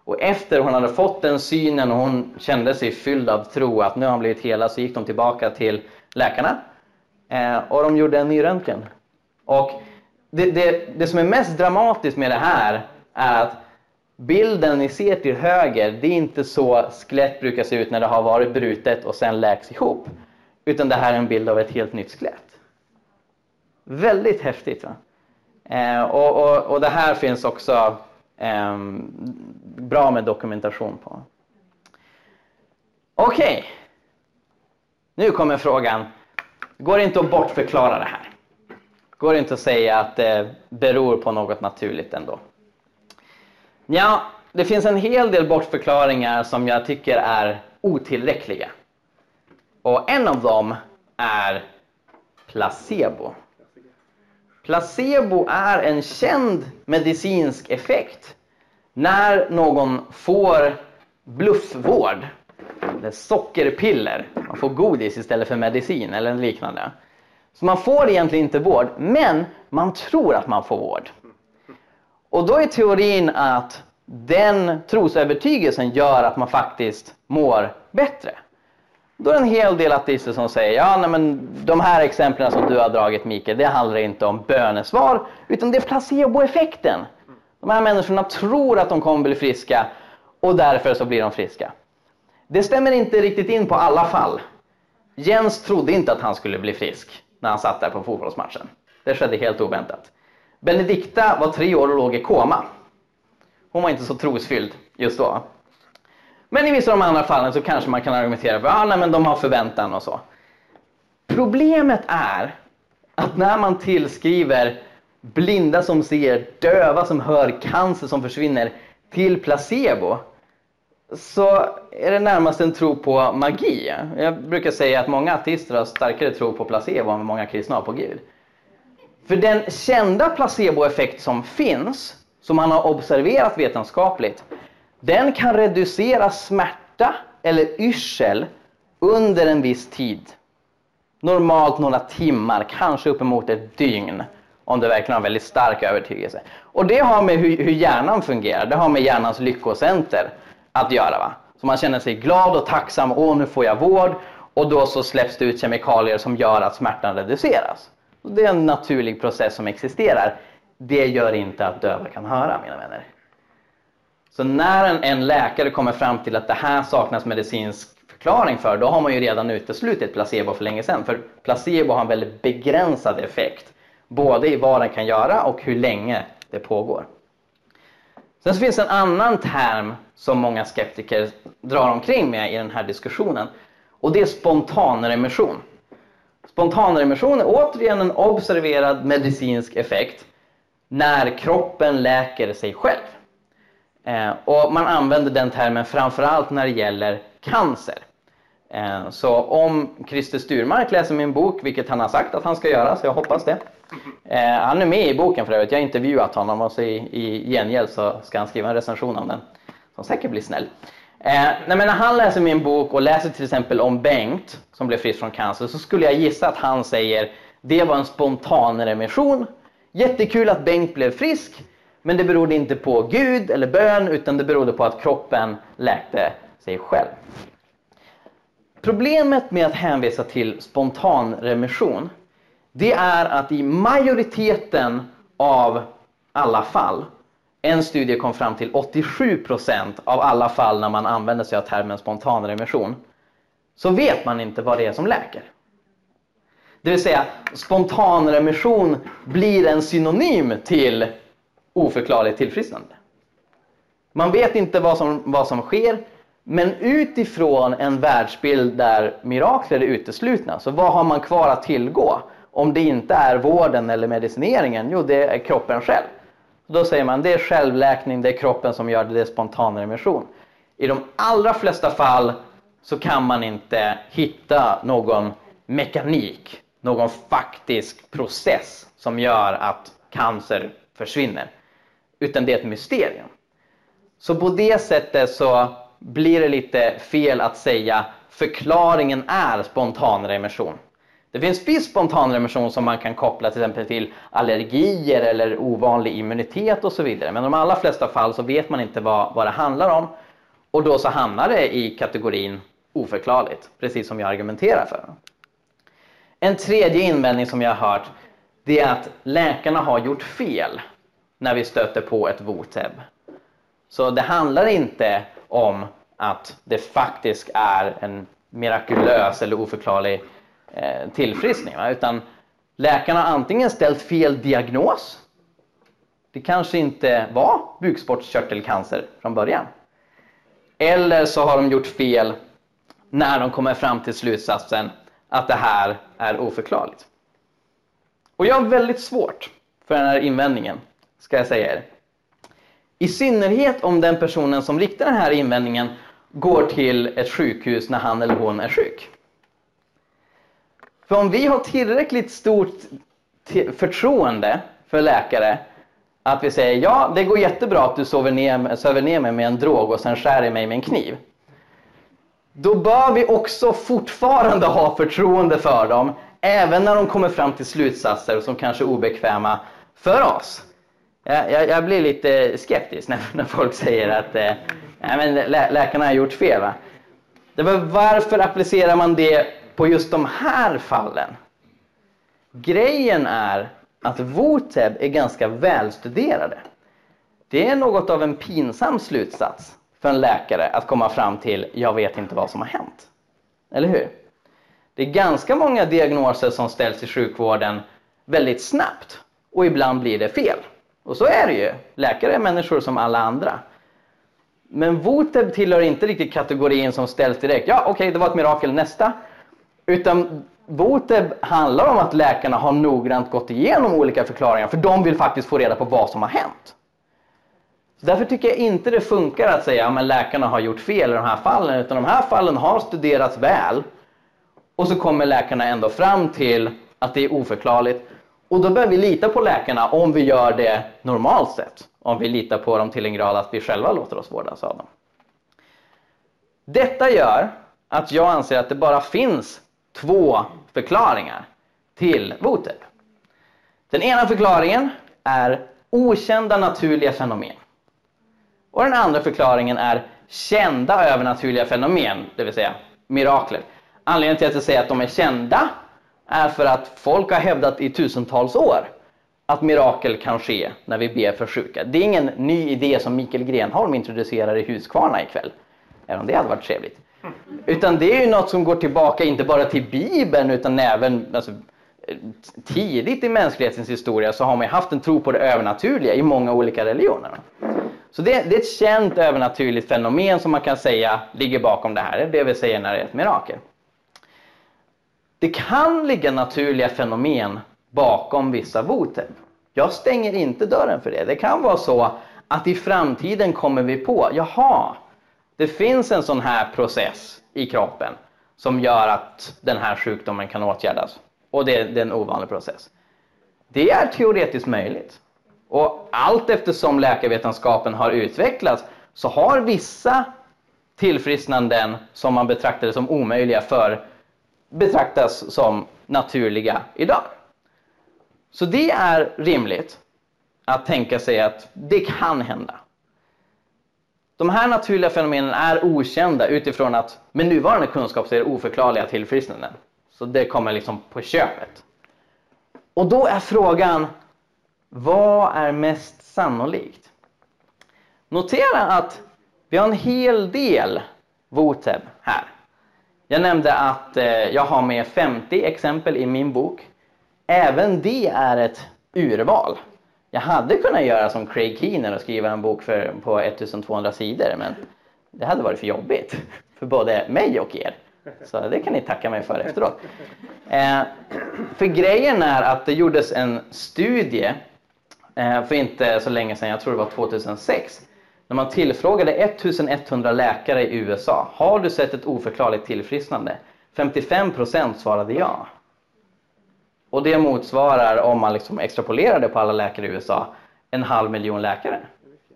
Och efter hon hade fått den synen och hon kände sig fylld av tro att nu har han blivit hela, så gick de tillbaka till läkarna eh, och de gjorde en ny röntgen. Och det, det, det som är mest dramatiskt med det här är att bilden ni ser till höger, det är inte så skelett brukar se ut när det har varit brutet och sen läks ihop. Utan det här är en bild av ett helt nytt skelett. Väldigt häftigt. Va? Eh, och, och, och det här finns också eh, bra med dokumentation på. Okej, okay. nu kommer frågan. Går det inte att bortförklara det här? Går det inte att säga att det beror på något naturligt ändå? Ja, det finns en hel del bortförklaringar som jag tycker är otillräckliga. Och en av dem är placebo. Placebo är en känd medicinsk effekt när någon får bluffvård, eller sockerpiller, man får godis istället för medicin eller liknande. Så man får egentligen inte vård, men man tror att man får vård. Och då är teorin att den trosövertygelsen gör att man faktiskt mår bättre. Då är det en hel del ateister som säger ja, nej, men de här exemplen som du har dragit Mikael, det handlar inte om bönesvar utan det är placeboeffekten. De här människorna tror att de kommer bli friska och därför så blir de friska. Det stämmer inte riktigt in på alla fall. Jens trodde inte att han skulle bli frisk när han satt där på fotbollsmatchen. Det skedde helt oväntat. Benedikta var tre år och låg i koma. Hon var inte så trosfylld just då. Men i vissa av de andra fallen så kanske man kan argumentera för att ah, de har förväntan och så. Problemet är att när man tillskriver blinda som ser, döva som hör, cancer som försvinner till placebo så är det närmast en tro på magi. Jag brukar säga att många artister har starkare tro på placebo än många kristna har på Gud. För den kända placeboeffekt som finns, som man har observerat vetenskapligt, den kan reducera smärta eller yrsel under en viss tid. Normalt några timmar, kanske uppemot ett dygn om du verkligen har en väldigt stark övertygelse. Och det har med hur, hur hjärnan fungerar, det har med hjärnans lyckocenter att göra. Va? Så man känner sig glad och tacksam, åh nu får jag vård och då så släpps det ut kemikalier som gör att smärtan reduceras. Och det är en naturlig process som existerar. Det gör inte att döva kan höra mina vänner. Så när en, en läkare kommer fram till att det här saknas medicinsk förklaring för, då har man ju redan uteslutit placebo för länge sedan. För placebo har en väldigt begränsad effekt. Både i vad den kan göra och hur länge det pågår. Sen så finns en annan term som många skeptiker drar omkring med i den här diskussionen. Och det är spontanremission. Spontanremission är återigen en observerad medicinsk effekt när kroppen läker sig själv. Eh, och man använder den termen framförallt när det gäller cancer. Eh, så om Christer Sturmark läser min bok, vilket han har sagt att han ska göra, så jag hoppas det. Eh, han är med i boken för övrigt, jag har intervjuat honom och så i, i gengäld så ska han skriva en recension om den. Som säkert blir snäll. Eh, nej, men när han läser min bok och läser till exempel om Bengt som blev frisk från cancer så skulle jag gissa att han säger det var en spontan remission. Jättekul att Bengt blev frisk men det berodde inte på Gud eller bön utan det berodde på att kroppen läkte sig själv. Problemet med att hänvisa till spontan remission det är att i majoriteten av alla fall en studie kom fram till 87% av alla fall när man använder sig av termen spontan remission så vet man inte vad det är som läker. Det vill säga spontan remission blir en synonym till oförklarligt tillfrisknande. Man vet inte vad som, vad som sker men utifrån en världsbild där mirakler är uteslutna så vad har man kvar att tillgå? Om det inte är vården eller medicineringen, jo det är kroppen själv. Då säger man det är självläkning, det är kroppen som gör det, det är spontan remission. I de allra flesta fall så kan man inte hitta någon mekanik, någon faktisk process som gör att cancer försvinner. Utan det är ett mysterium. Så på det sättet så blir det lite fel att säga förklaringen är spontan remission. Det finns viss spontanremission som man kan koppla till exempel till allergier eller ovanlig immunitet och så vidare. Men i de allra flesta fall så vet man inte vad, vad det handlar om. Och då så hamnar det i kategorin oförklarligt, precis som jag argumenterar för. En tredje invändning som jag har hört det är att läkarna har gjort fel när vi stöter på ett voteb. Så det handlar inte om att det faktiskt är en mirakulös eller oförklarlig eh, tillfriskning. Utan läkarna har antingen ställt fel diagnos. Det kanske inte var bukspottkörtelcancer från början. Eller så har de gjort fel när de kommer fram till slutsatsen att det här är oförklarligt. Och jag har väldigt svårt för den här invändningen, ska jag säga er. I synnerhet om den personen som riktar den här invändningen går till ett sjukhus när han eller hon är sjuk. För om vi har tillräckligt stort förtroende för läkare att vi säger ja, det går jättebra att du sover ner, söver ner mig med en drog och sen skär i mig med en kniv. Då bör vi också fortfarande ha förtroende för dem även när de kommer fram till slutsatser som kanske är obekväma för oss. Jag, jag, jag blir lite skeptisk när, när folk säger att eh, men lä, läkarna har gjort fel. Va? Det var, varför applicerar man det på just de här fallen? Grejen är att Voteb är ganska välstuderade. Det är något av en pinsam slutsats för en läkare att komma fram till jag vet inte vad som har hänt. Eller hur? Det är ganska många diagnoser som ställs i sjukvården väldigt snabbt och ibland blir det fel. Och så är det ju. Läkare är människor som alla andra. Men Voteb tillhör inte riktigt kategorin som ställs direkt. Ja, okej, okay, det var ett mirakel. Nästa. Utan Voteb handlar om att läkarna har noggrant gått igenom olika förklaringar för de vill faktiskt få reda på vad som har hänt. Så därför tycker jag inte det funkar att säga att läkarna har gjort fel i de här fallen utan de här fallen har studerats väl och så kommer läkarna ändå fram till att det är oförklarligt och då behöver vi lita på läkarna om vi gör det normalt sett. Om vi litar på dem till en grad att vi själva låter oss vårdas av dem. Detta gör att jag anser att det bara finns två förklaringar till Voteb. Den ena förklaringen är okända naturliga fenomen. Och den andra förklaringen är kända övernaturliga fenomen, det vill säga mirakler. Anledningen till att jag säger att de är kända är för att folk har hävdat i tusentals år att mirakel kan ske när vi ber för sjuka. Det är ingen ny idé som Mikael Grenholm introducerar i Huskvarna ikväll. Även om det hade varit trevligt. Utan det är ju något som går tillbaka inte bara till Bibeln utan även alltså, tidigt i mänsklighetens historia så har man haft en tro på det övernaturliga i många olika religioner. Så det, det, är ett känt övernaturligt fenomen som man kan säga ligger bakom det här. Det är det vi säger när det är ett mirakel det kan ligga naturliga fenomen bakom vissa votev. Jag stänger inte dörren för det. Det kan vara så att i framtiden kommer vi på, jaha, det finns en sån här process i kroppen som gör att den här sjukdomen kan åtgärdas. Och det, det är en ovanlig process. Det är teoretiskt möjligt. Och allt eftersom läkarvetenskapen har utvecklats så har vissa tillfrisknanden som man betraktade som omöjliga för betraktas som naturliga idag. Så det är rimligt att tänka sig att det kan hända. De här naturliga fenomenen är okända utifrån att med nuvarande kunskap så är det oförklarliga tillfrisknanden. Så det kommer liksom på köpet. Och då är frågan, vad är mest sannolikt? Notera att vi har en hel del Voteb här. Jag nämnde att eh, jag har med 50 exempel i min bok. Även det är ett urval. Jag hade kunnat göra som Craig Keener och skriva en bok för, på 1200 sidor men det hade varit för jobbigt för både mig och er. Så det kan ni tacka mig för efteråt. Eh, för grejen är att det gjordes en studie eh, för inte så länge sedan, jag tror det var 2006, när man tillfrågade 1100 läkare i USA. Har du sett ett oförklarligt tillfrisknande? 55% svarade ja. Och det motsvarar, om man liksom extrapolerar det på alla läkare i USA, en halv miljon läkare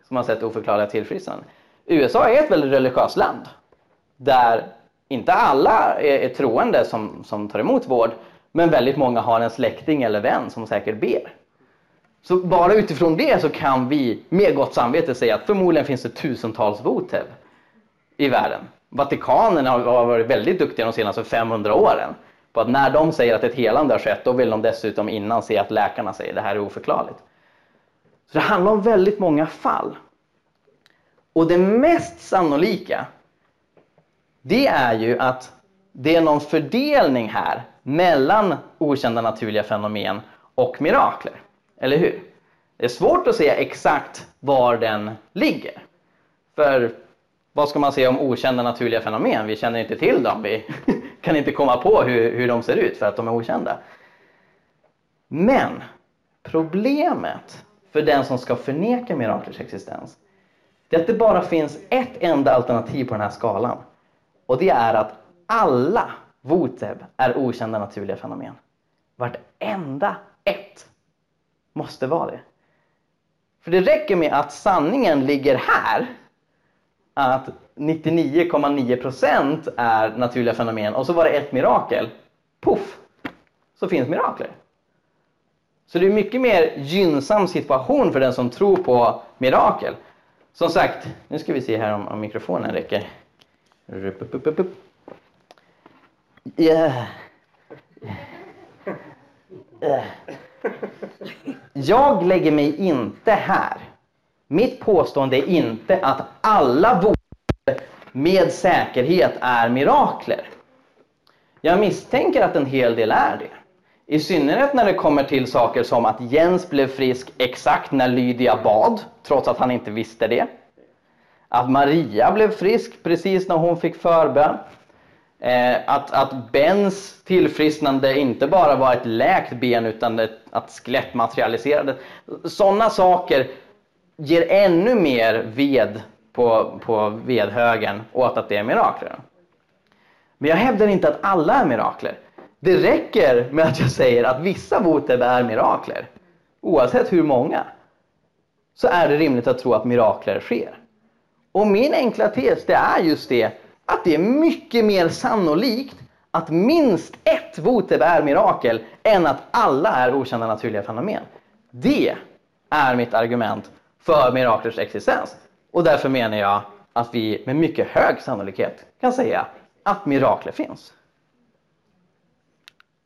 som har sett oförklarliga tillfrisknanden. USA är ett väldigt religiöst land där inte alla är, är troende som, som tar emot vård men väldigt många har en släkting eller vän som säkert ber. Så bara utifrån det så kan vi med gott samvete säga att förmodligen finns det tusentals votev i världen. Vatikanen har varit väldigt duktiga de senaste 500 åren på att när de säger att ett helande har skett, då vill de dessutom innan se att läkarna säger att det här är oförklarligt. Så det handlar om väldigt många fall. Och det mest sannolika, det är ju att det är någon fördelning här mellan okända naturliga fenomen och mirakler. Eller hur? Det är svårt att säga exakt var den ligger. För vad ska man säga om okända naturliga fenomen? Vi känner inte till dem. Vi kan inte komma på hur, hur de ser ut för att de är okända. Men problemet för den som ska förneka miraklers existens det är att det bara finns ett enda alternativ på den här skalan. Och det är att alla voteb är okända naturliga fenomen. Vartenda ett måste vara det. För det räcker med att sanningen ligger här att 99,9% är naturliga fenomen och så var det ett mirakel. Puff! Så finns mirakler. Så det är en mycket mer gynnsam situation för den som tror på mirakel. Som sagt, nu ska vi se här om, om mikrofonen räcker. Yeah. Yeah. Jag lägger mig inte här. Mitt påstående är inte att alla vårdare med säkerhet är mirakler. Jag misstänker att en hel del är det. I synnerhet när det kommer till saker som att Jens blev frisk exakt när Lydia bad, trots att han inte visste det. Att Maria blev frisk precis när hon fick förbön. Eh, att, att Bens tillfrisknande inte bara var ett läkt ben utan ett, att skelett materialiserade. Sådana saker ger ännu mer ved på, på vedhögen åt att det är mirakler. Men jag hävdar inte att alla är mirakler. Det räcker med att jag säger att vissa voteb är mirakler. Oavsett hur många. Så är det rimligt att tro att mirakler sker. Och min enkla tes det är just det att det är mycket mer sannolikt att minst ett voteb är mirakel än att alla är okända naturliga fenomen. Det är mitt argument för miraklers existens. Och därför menar jag att vi med mycket hög sannolikhet kan säga att mirakler finns.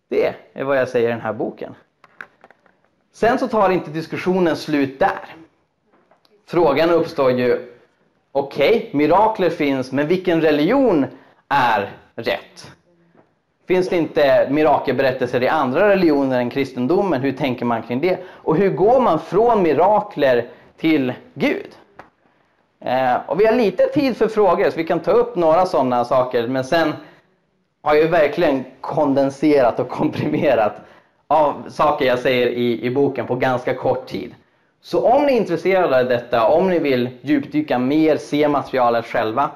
Det är vad jag säger i den här boken. Sen så tar inte diskussionen slut där. Frågan uppstår ju, okej, okay, mirakler finns, men vilken religion är rätt? Finns det inte mirakelberättelser i andra religioner än kristendomen? Hur tänker man kring det? Och hur går man från mirakler till Gud? Eh, och vi har lite tid för frågor så vi kan ta upp några sådana saker men sen har jag verkligen kondenserat och komprimerat av saker jag säger i, i boken på ganska kort tid. Så om ni är intresserade av detta, om ni vill djupdyka mer, se materialet själva,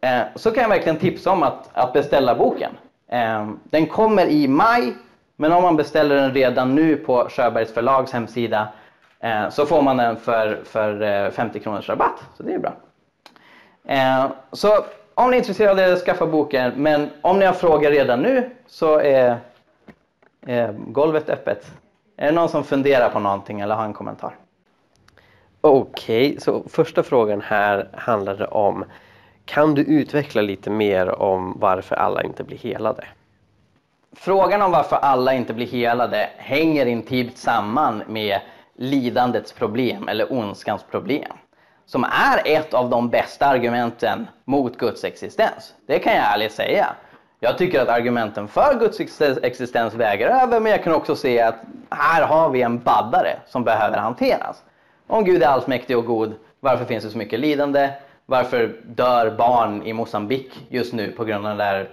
eh, så kan jag verkligen tipsa om att, att beställa boken. Ehm, den kommer i maj, men om man beställer den redan nu på Sjöbergs förlags hemsida eh, så får man den för, för eh, 50 kronors rabatt, så det är bra. Ehm, så om ni är intresserade, skaffa boken. Men om ni har frågor redan nu så är, är golvet öppet. Är det någon som funderar på någonting eller har en kommentar? Okej, så första frågan här handlade om kan du utveckla lite mer om varför alla inte blir helade? Frågan om varför alla inte blir helade hänger intimt samman med lidandets problem eller ondskans problem. Som är ett av de bästa argumenten mot Guds existens. Det kan jag ärligt säga. Jag tycker att argumenten för Guds existens väger över men jag kan också se att här har vi en baddare som behöver hanteras. Om Gud är allsmäktig och god, varför finns det så mycket lidande? Varför dör barn i Mosambik just nu på grund av den där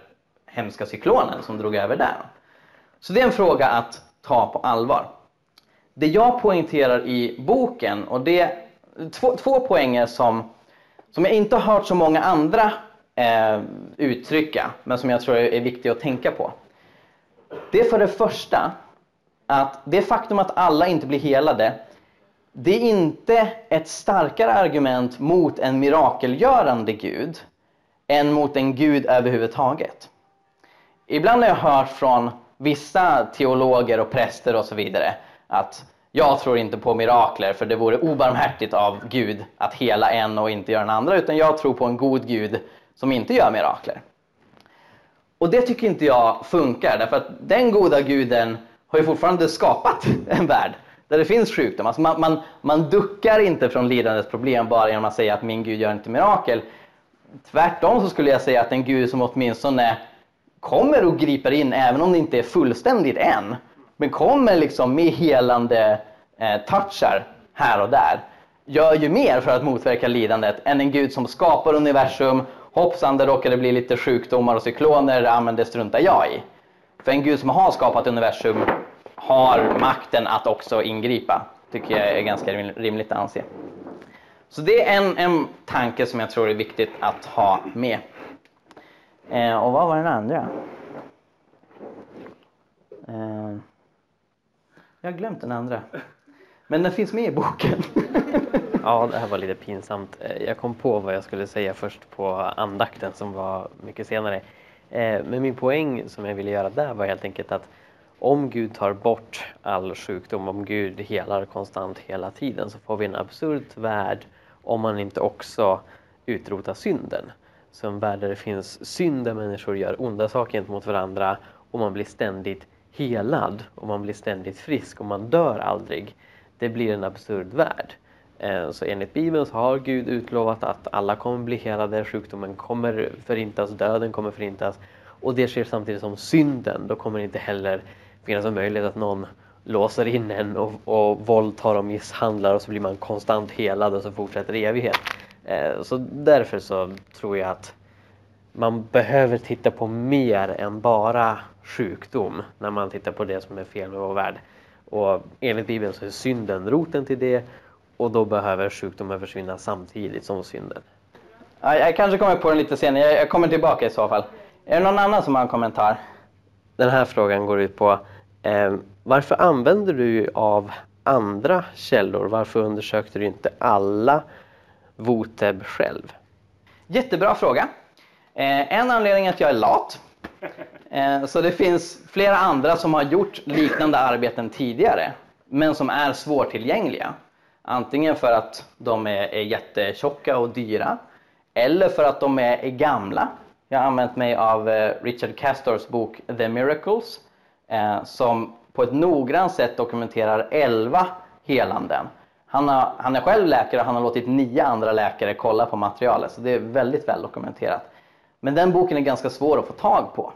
hemska cyklonen som drog över där? Så det är en fråga att ta på allvar. Det jag poängterar i boken, och det är två, två poänger som, som jag inte har hört så många andra eh, uttrycka, men som jag tror är viktiga att tänka på. Det är för det första att det faktum att alla inte blir helade det är inte ett starkare argument mot en mirakelgörande Gud än mot en Gud överhuvudtaget. Ibland har jag hört från vissa teologer och präster och så vidare att jag tror inte på mirakler för det vore obarmhärtigt av Gud att hela en och inte göra den andra utan jag tror på en god Gud som inte gör mirakler. Och det tycker inte jag funkar därför att den goda guden har ju fortfarande skapat en värld där det finns sjukdom. Alltså man, man, man duckar inte från lidandets problem bara genom att säga att min Gud gör inte mirakel. Tvärtom så skulle jag säga att en Gud som åtminstone kommer och griper in även om det inte är fullständigt än. Men kommer liksom med helande eh, touchar här och där. Gör ju mer för att motverka lidandet än en Gud som skapar universum. Hoppsan, det råkade bli lite sjukdomar och cykloner, ja men det struntar jag i. För en Gud som har skapat universum har makten att också ingripa. Tycker jag är ganska rimligt att anse. Så det är en, en tanke som jag tror är viktigt att ha med. Eh, och vad var den andra? Eh, jag har glömt den andra. Men den finns med i boken. Ja, det här var lite pinsamt. Eh, jag kom på vad jag skulle säga först på andakten som var mycket senare. Eh, men min poäng som jag ville göra där var helt enkelt att om Gud tar bort all sjukdom, om Gud helar konstant hela tiden så får vi en absurd värld om man inte också utrotar synden. Så en värld där det finns synd, där människor gör onda saker gentemot varandra och man blir ständigt helad och man blir ständigt frisk och man dör aldrig. Det blir en absurd värld. Eh, så enligt Bibeln så har Gud utlovat att alla kommer bli helade, sjukdomen kommer förintas, döden kommer förintas och det sker samtidigt som synden, då kommer inte heller finnas en möjlighet att någon låser in en och, och våldtar och misshandlar och så blir man konstant helad och så fortsätter i evighet. Eh, så därför så tror jag att man behöver titta på mer än bara sjukdom när man tittar på det som är fel med vår värld. Och enligt Bibeln så är synden roten till det och då behöver sjukdomen försvinna samtidigt som synden. Jag kanske kommer på den lite senare, jag kommer tillbaka i så fall. Är det någon annan som har en kommentar? Den här frågan går ut på eh, varför använder du av andra källor? Varför undersökte du inte alla Voteb själv? Jättebra fråga. Eh, en anledning är att jag är lat. Eh, så det finns flera andra som har gjort liknande arbeten tidigare men som är svårtillgängliga. Antingen för att de är, är jättetjocka och dyra eller för att de är, är gamla jag har använt mig av eh, Richard Castors bok The Miracles eh, som på ett noggrant sätt dokumenterar 11 helanden. Han, har, han är själv läkare och han har låtit nio andra läkare kolla på materialet så det är väldigt väl dokumenterat. Men den boken är ganska svår att få tag på.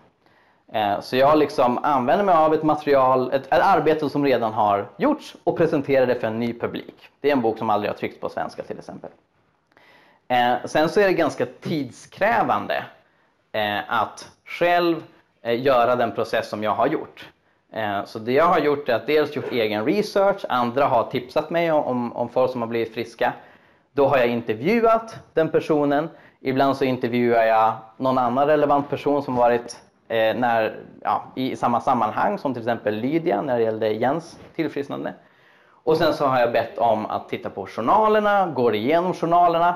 Eh, så jag liksom använder mig av ett material, ett, ett arbete som redan har gjorts och presenterar det för en ny publik. Det är en bok som aldrig har tryckts på svenska till exempel. Sen så är det ganska tidskrävande Eh, att själv eh, göra den process som jag har gjort. Eh, så det jag har gjort är att dels gjort egen research, andra har tipsat mig om, om, om folk som har blivit friska. Då har jag intervjuat den personen. Ibland så intervjuar jag någon annan relevant person som varit eh, när, ja, i samma sammanhang som till exempel Lydia när det gällde Jens tillfrisknande. Och sen så har jag bett om att titta på journalerna, går igenom journalerna.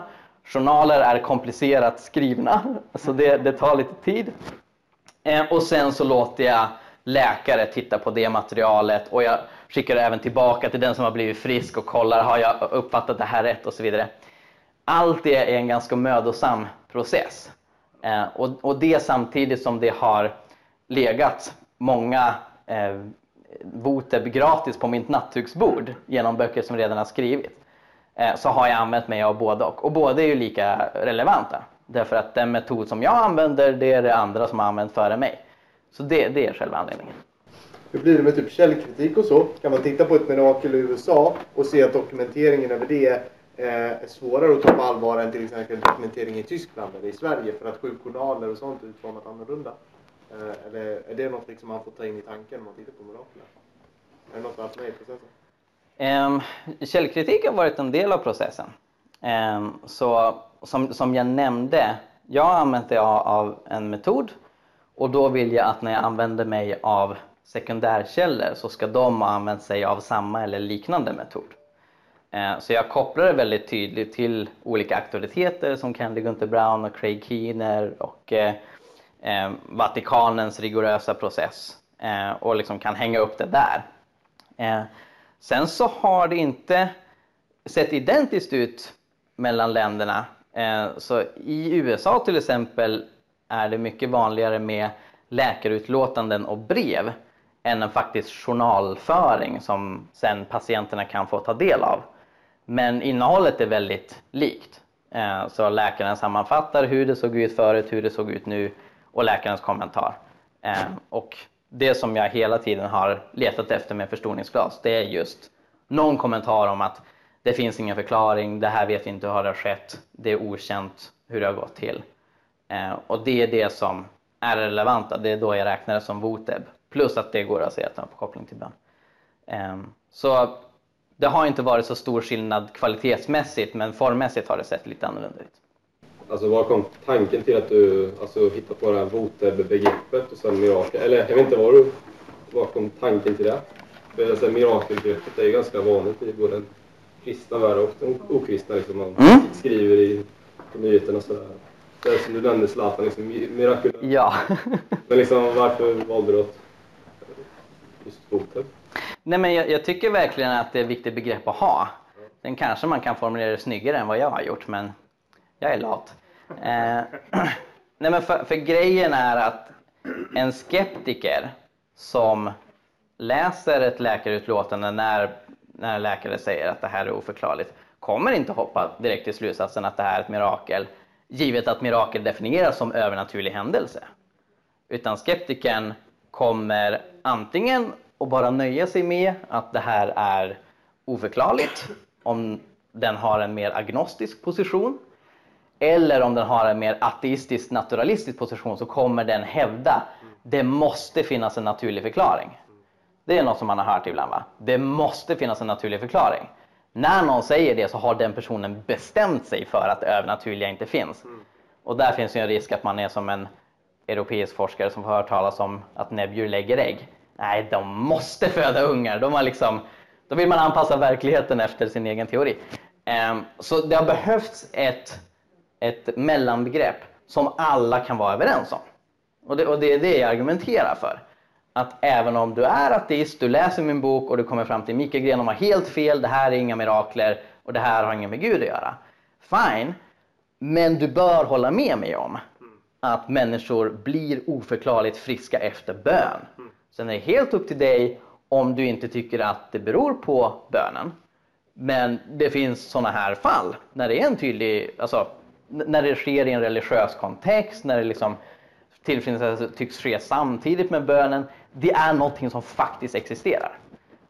Journaler är komplicerat skrivna, så det, det tar lite tid. Eh, och sen så låter jag läkare titta på det materialet och jag skickar även tillbaka till den som har blivit frisk och kollar, har jag uppfattat det här rätt och så vidare. Allt det är en ganska mödosam process. Eh, och, och det samtidigt som det har legat många eh, Voteb gratis på mitt nattduksbord genom böcker som redan har skrivits. Eh, så har jag använt mig av både och. Och båda är ju lika relevanta. Därför att den metod som jag använder, det är det andra som har använt före mig. Så det, det är själva anledningen. Hur blir det med typ källkritik och så? Kan man titta på ett mirakel i USA och se att dokumenteringen över det eh, är svårare att ta på allvar än till exempel dokumentering i Tyskland eller i Sverige för att sjukjournaler och sånt är utformat annorlunda? Eh, eller är det något liksom man får ta in i tanken när man tittar på mirakler? Är det något att med i processen? Ehm, källkritik har varit en del av processen. Ehm, så som, som jag nämnde, jag har använt mig av, en metod och då vill jag att när jag använder mig av sekundärkällor så ska de ha använt sig av samma eller liknande metod. Ehm, så jag kopplar det väldigt tydligt till olika auktoriteter som Candy Gunther Brown och Craig Keener och eh, Vatikanens rigorösa process eh, och liksom kan hänga upp det där. Sen så har det inte sett identiskt ut mellan länderna. Eh, så i USA till exempel är det mycket vanligare med läkarutlåtanden och brev än en faktisk journalföring som sen patienterna kan få ta del av. Men innehållet är väldigt likt. Eh, så läkaren sammanfattar hur det såg ut förut, hur det såg ut nu och läkarens kommentar. Eh, och det som jag hela tiden har letat efter med förstoringsglas, det är just någon kommentar om att det finns ingen förklaring, det här vet vi inte hur det har skett, det är okänt hur det har gått till. Eh, och det är det som är relevanta, det är då jag räknar det som VOTEB. Plus att det går att se att den har koppling till bön. Eh, så det har inte varit så stor skillnad kvalitetsmässigt men formmässigt har det sett lite annorlunda ut. Alltså var kom tanken till att du alltså, hittade på det här VOTEB-begreppet och sen mirakel? Eller jag vet inte var du, var kom tanken till det? För alltså, mirakelbegreppet är ju ganska vanligt i både den kristna världen och den okristna. Liksom, man Mm. skriver i på nyheterna och sådär. Det är som du nämnde Zlatan, liksom, mirakulöst. Ja. Men liksom, varför valde du att just VOTEB? Nej, men jag, jag tycker verkligen att det är ett viktigt begrepp att ha. Sen kanske man kan formulera det snyggare än vad jag har gjort, men jag är lat. Eh, nej, men för, för grejen är att en skeptiker som läser ett läkarutlåtande när, när läkare säger att det här är oförklarligt kommer inte hoppa direkt till slutsatsen att det här är ett mirakel givet att mirakel definieras som övernaturlig händelse. Utan skeptikern kommer antingen att bara nöja sig med att det här är oförklarligt om den har en mer agnostisk position eller om den har en mer ateistisk naturalistisk position så kommer den hävda det måste finnas en naturlig förklaring. Det är något som man har hört ibland va? Det måste finnas en naturlig förklaring. När någon säger det så har den personen bestämt sig för att det övernaturliga inte finns. Och där finns ju en risk att man är som en europeisk forskare som får höra talas om att näbbdjur lägger ägg. Nej, de måste föda ungar. De har liksom, då vill man anpassa verkligheten efter sin egen teori. Ehm, Så det har behövts ett, ett mellanbegrepp som alla kan vara överens om. Och det, och det är det jag argumenterar för. Att även om du är ateist, du läser min bok och du kommer fram till Mikael Grenholm har helt fel, det här är inga mirakler och det här har inget med Gud att göra. Fine, men du bör hålla med mig om att människor blir oförklarligt friska efter bön. Sen är det helt upp till dig om du inte tycker att det beror på bönen. Men det finns sådana här fall när det är en tydlig, alltså när det sker i en religiös kontext, när det liksom tillfrisknandet alltså, tycks ske samtidigt med bönen. Det är någonting som faktiskt existerar.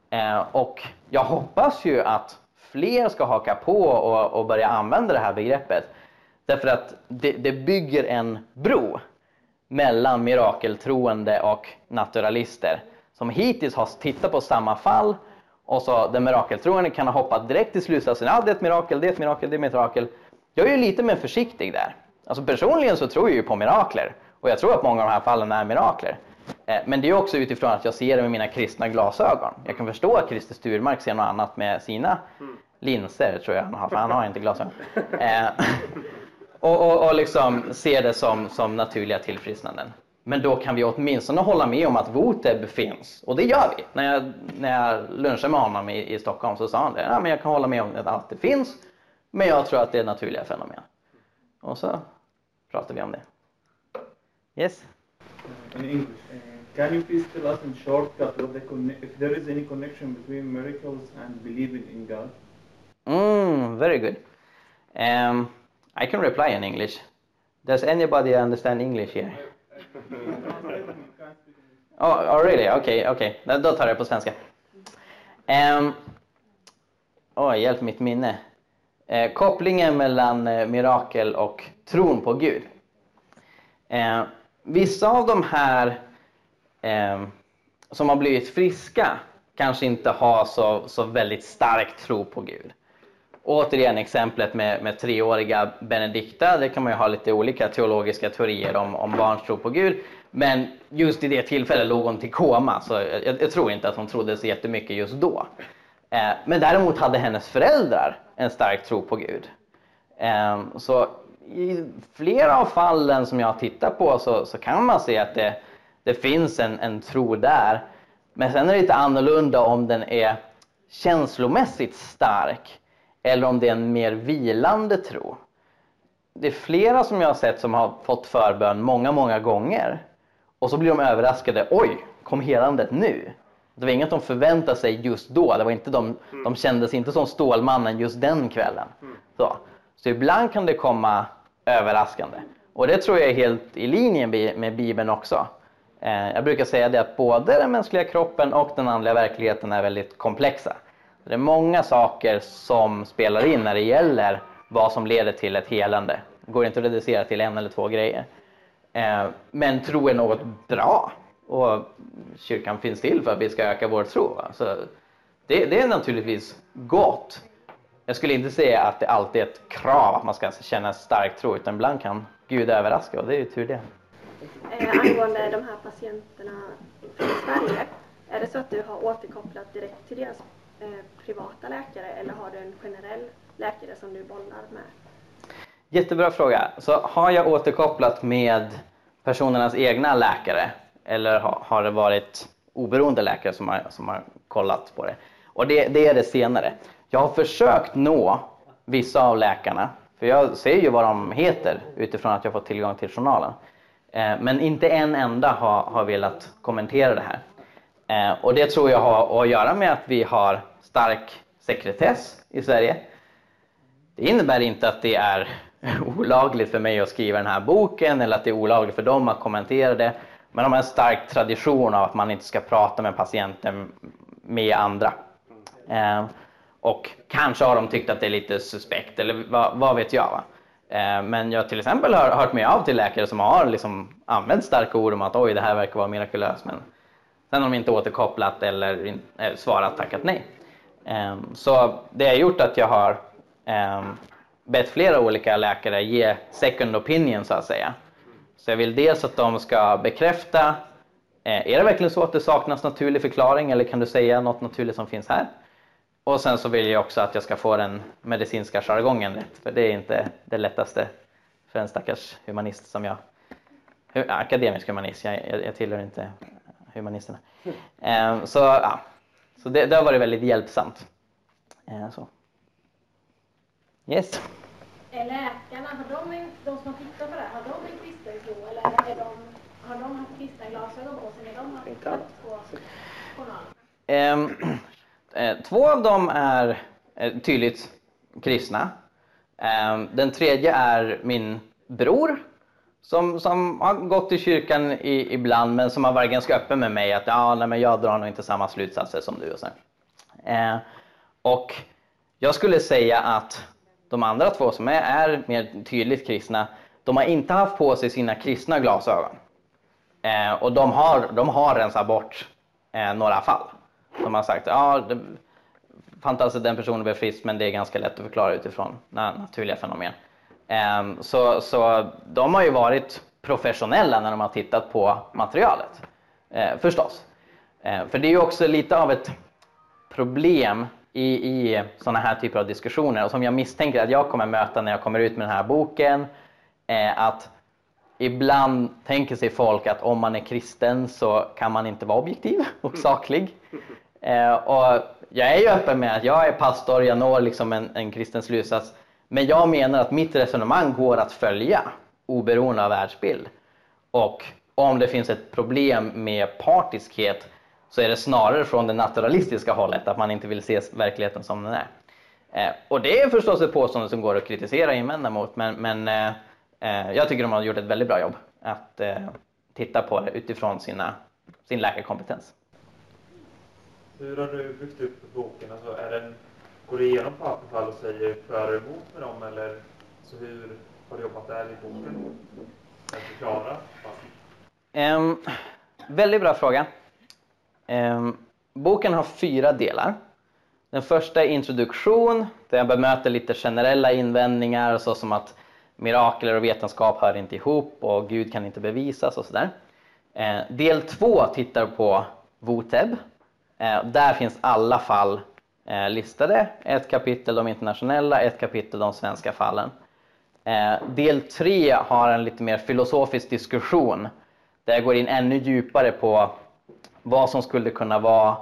Eh, och jag hoppas ju att fler ska haka på och, och börja använda det här begreppet. Därför att det, det bygger en bro mellan mirakeltroende och naturalister som hittills har tittat på samma fall och så den mirakeltroende kan ha hoppat direkt till slutsatsen ja, det är ett mirakel, det är ett mirakel, det är ett mirakel. Jag är ju lite mer försiktig där. Alltså personligen så tror jag ju på mirakler och jag tror att många av de här fallen är mirakler. Eh, Men det är också utifrån att jag ser det med mina kristna glasögon. Jag kan förstå att Christer Sturmark ser något annat med sina linser, tror jag han har, för han har inte glasögon. Eh, och, och, och liksom ser det som, som naturliga tillfrisknanden. Men då kan vi åtminstone hålla med om att Voteb finns. Och det gör vi. När jag, när jag lunchade med honom i, i Stockholm så sa han det. Ja, men jag kan hålla med om att det finns. Men jag tror att det är naturliga fenomen. Och så pratar vi om det. Yes? in English. Uh, can you please tell us in conne- if there is any connection between miracles and believing in God? Mm, very good. Um, I can reply in English. Does anybody understand English here? Oh, oh really? Okej, okej. Då- tar jag på svenska. Um, oh, hjälp mitt minne. Eh, kopplingen mellan eh, mirakel och tron på Gud. Eh, vissa av de här eh, som har blivit friska kanske inte har så, så väldigt stark tro på Gud. Återigen exemplet med, med treåriga Benedikta, det kan man ju ha lite olika teologiska teorier om, om barns tro på Gud. Men just i det tillfället låg hon till koma, så jag, jag tror inte att hon trodde så jättemycket just då. Eh, men däremot hade hennes föräldrar en stark tro på Gud. Ehm, så i flera av fallen som jag har tittat på så, så kan man se att det, det finns en, en tro där. Men sen är det lite annorlunda om den är känslomässigt stark eller om det är en mer vilande tro. Det är flera som jag har sett som har fått förbön många, många gånger och så blir de överraskade. Oj, kom helandet nu? Det var inget de förväntade sig just då. Det var inte de, de kändes inte som Stålmannen just den kvällen. Så, så ibland kan det komma överraskande. Och det tror jag är helt i linje med- med Bibeln också. Eh, Jag brukar säga det att både den mänskliga kroppen och den andliga verkligheten är väldigt komplexa. Det är många saker som spelar in när det gäller vad som leder till ett helande. Det går inte att reducera till en eller två grejer. Eh, Men tro är något bra och kyrkan finns till för att vi ska öka vår tro. va. Så det, det är naturligtvis gott. Jag skulle inte säga att det alltid är ett krav att man ska känna stark tro utan ibland kan Gud överraska och det är ju tur det. Eh, angående de här patienterna från Sverige, är det så att du har återkopplat direkt till deras eh, privata läkare eller har du en generell läkare som du bollar med? Jättebra fråga. Så har jag återkopplat med personernas egna läkare eller ha- har det varit oberoende läkare som har, som har kollat på det? Och det, det är det senare. Jag har försökt nå vissa av läkarna, för jag ser ju vad de heter utifrån att jag fått tillgång till journalen. Eh, men inte en enda har, har velat kommentera det här. Eh, och det tror jag har att göra med att vi har stark sekretess i Sverige. Det innebär inte att det är olagligt för mig att skriva den här boken eller att det är olagligt för dem att kommentera det. Men de har en stark tradition av att man inte ska prata med patienten med andra. Eh, och kanske har de tyckt att det är lite suspekt eller vad, vad vet jag. Va? Eh, men jag till exempel har hört mig av till läkare som har liksom använt starka ord om att oj det här verkar vara mirakulöst. Men sen har de inte återkopplat eller in, eh, svarat tackat nej. Eh, så det har gjort att jag har eh, bett flera olika läkare ge second opinion så att säga. Så jag vill dels att de ska bekräfta, eh, är det verkligen så att det saknas naturlig förklaring eller kan du säga något naturligt som finns här? Och sen så vill jag också att jag ska få den medicinska jargongen rätt, för det är inte det lättaste för en stackars humanist som jag. Akademisk humanist, jag, jag, jag tillhör inte humanisterna. Ehm, Så, ja. så det, det har varit väldigt hjälpsamt. Eh, Så. Yes. Är läkarna, har de, de som tittar på det här, har de en kristen tro eller är de, har de haft kristna glasögon på sig när de har tittat på journalen? Ehm, eh, Två av dem är eh, tydligt kristna. Ehm, Den tredje är min bror som, som har gått i kyrkan i, ibland men som har varit ganska öppen med mig att ja, nej, men jag drar nog inte samma slutsatser som du. Och, så. Eh, och jag skulle säga att de andra två som är, är mer tydligt kristna, de har inte haft på sig sina kristna glasögon. Eh, och de har, de har rensat bort eh, några fall. De har sagt ja, det, fantastiskt att den personen blev frisk men det är ganska lätt att förklara utifrån na- naturliga fenomen. Eh, så, så de har ju varit professionella när de har tittat på materialet. Eh, förstås. Eh, för det är ju också lite av ett problem i, i sådana här typer av diskussioner och som jag misstänker att jag kommer möta när jag kommer ut med den här boken. Eh, att ibland tänker sig folk att om man är kristen så kan man inte vara objektiv och saklig. Eh, och jag är ju öppen med att jag är pastor, jag når liksom en, en kristen slutsats. Men jag menar att mitt resonemang går att följa oberoende av världsbild. Och om det finns ett problem med partiskhet så är det snarare från det naturalistiska hållet, att man inte vill se verkligheten som den är. Eh, och det är förstås ett påstående som går att kritisera och invända mot, men, men eh, eh, jag tycker de har gjort ett väldigt bra jobb att eh, titta på det utifrån sina, sin läkarkompetens. Hur har du byggt upp boken? Alltså, är den, går du igenom fall för fall och säger för och emot med dem eller så hur har du jobbat där i boken? Att förklara? Ehm, väldigt bra fråga. Ehm, boken har fyra delar. Den första är introduktion, där jag bemöter lite generella invändningar såsom att mirakler och vetenskap hör inte ihop och Gud kan inte bevisas och sådär. Ehm, del två tittar på Voteb. Ehm, där finns alla fall eh, listade. Ett kapitel de internationella, ett kapitel de svenska fallen. Del tre har en lite mer filosofisk diskussion där jag går in ännu djupare på vad som skulle kunna vara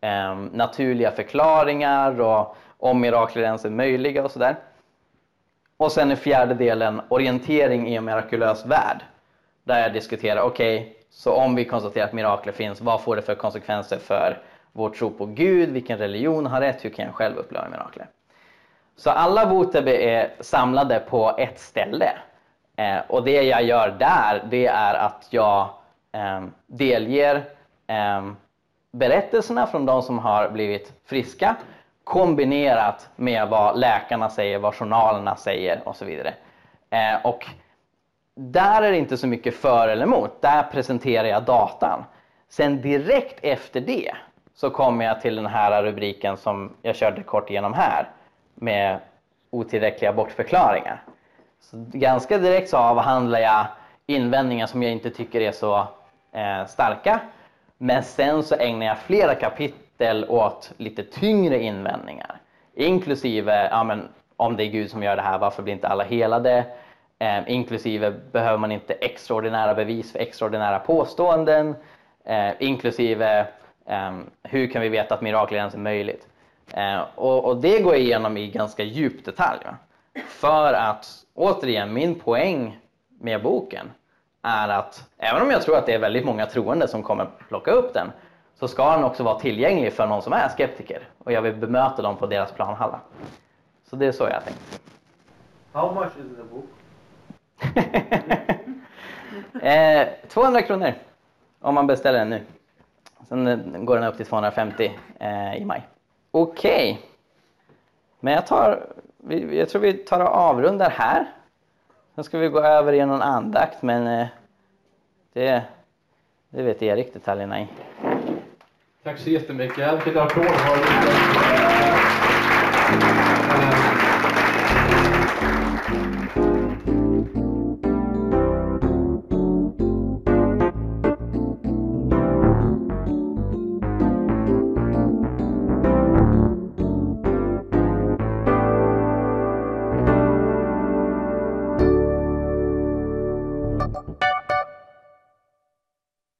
eh, naturliga förklaringar och om mirakler ens är möjliga och sådär. Och sen är fjärde delen orientering i en mirakulös värld. Där jag diskuterar, okej, så om vi konstaterar att mirakler finns, vad får det för konsekvenser för vår tro på Gud? Vilken religion har rätt? Hur kan jag själv uppleva mirakler? Så alla Votebe är samlade på ett ställe. Eh, och det jag gör där, det är att jag eh, delger Ehm, berättelserna från de som har blivit friska kombinerat med vad läkarna säger, vad journalerna säger och så vidare. Ehm, och där är det inte så mycket för eller emot, där presenterar jag datan. Sen direkt efter det så kommer jag till den här rubriken som jag körde kort igenom här med otillräckliga bortförklaringar. Så ganska direkt så avhandlar jag invändningar som jag inte tycker är så eh, starka. Men sen så ägnar jag flera kapitel åt lite tyngre invändningar. Inklusive, ja, men, om det är Gud som gör det här, varför blir inte alla helade? Eh, inklusive, behöver man inte extraordinära bevis för extraordinära påståenden? Eh, inklusive, eh, hur kan vi veta att mirakel ens är möjligt? Eh, och, och det går jag igenom i ganska djup detalj. Va? För att, återigen, min poäng med boken är att även om jag tror att det är väldigt många troende som kommer plocka upp den så ska den också vara tillgänglig för någon som är skeptiker och jag vill bemöta dem på deras planhalva. Så det är så jag har tänkt. How much is the book? eh, 200 kronor om man beställer den nu. Sen eh, går den upp till 250 eh, i maj. Okej. Men jag, tar, jag tror vi tar och avrundar här. Sen ska vi gå över i någon andakt men eh, det, det vet Erik detaljerna i. Tack så jättemycket. Vilket applåd. Har du-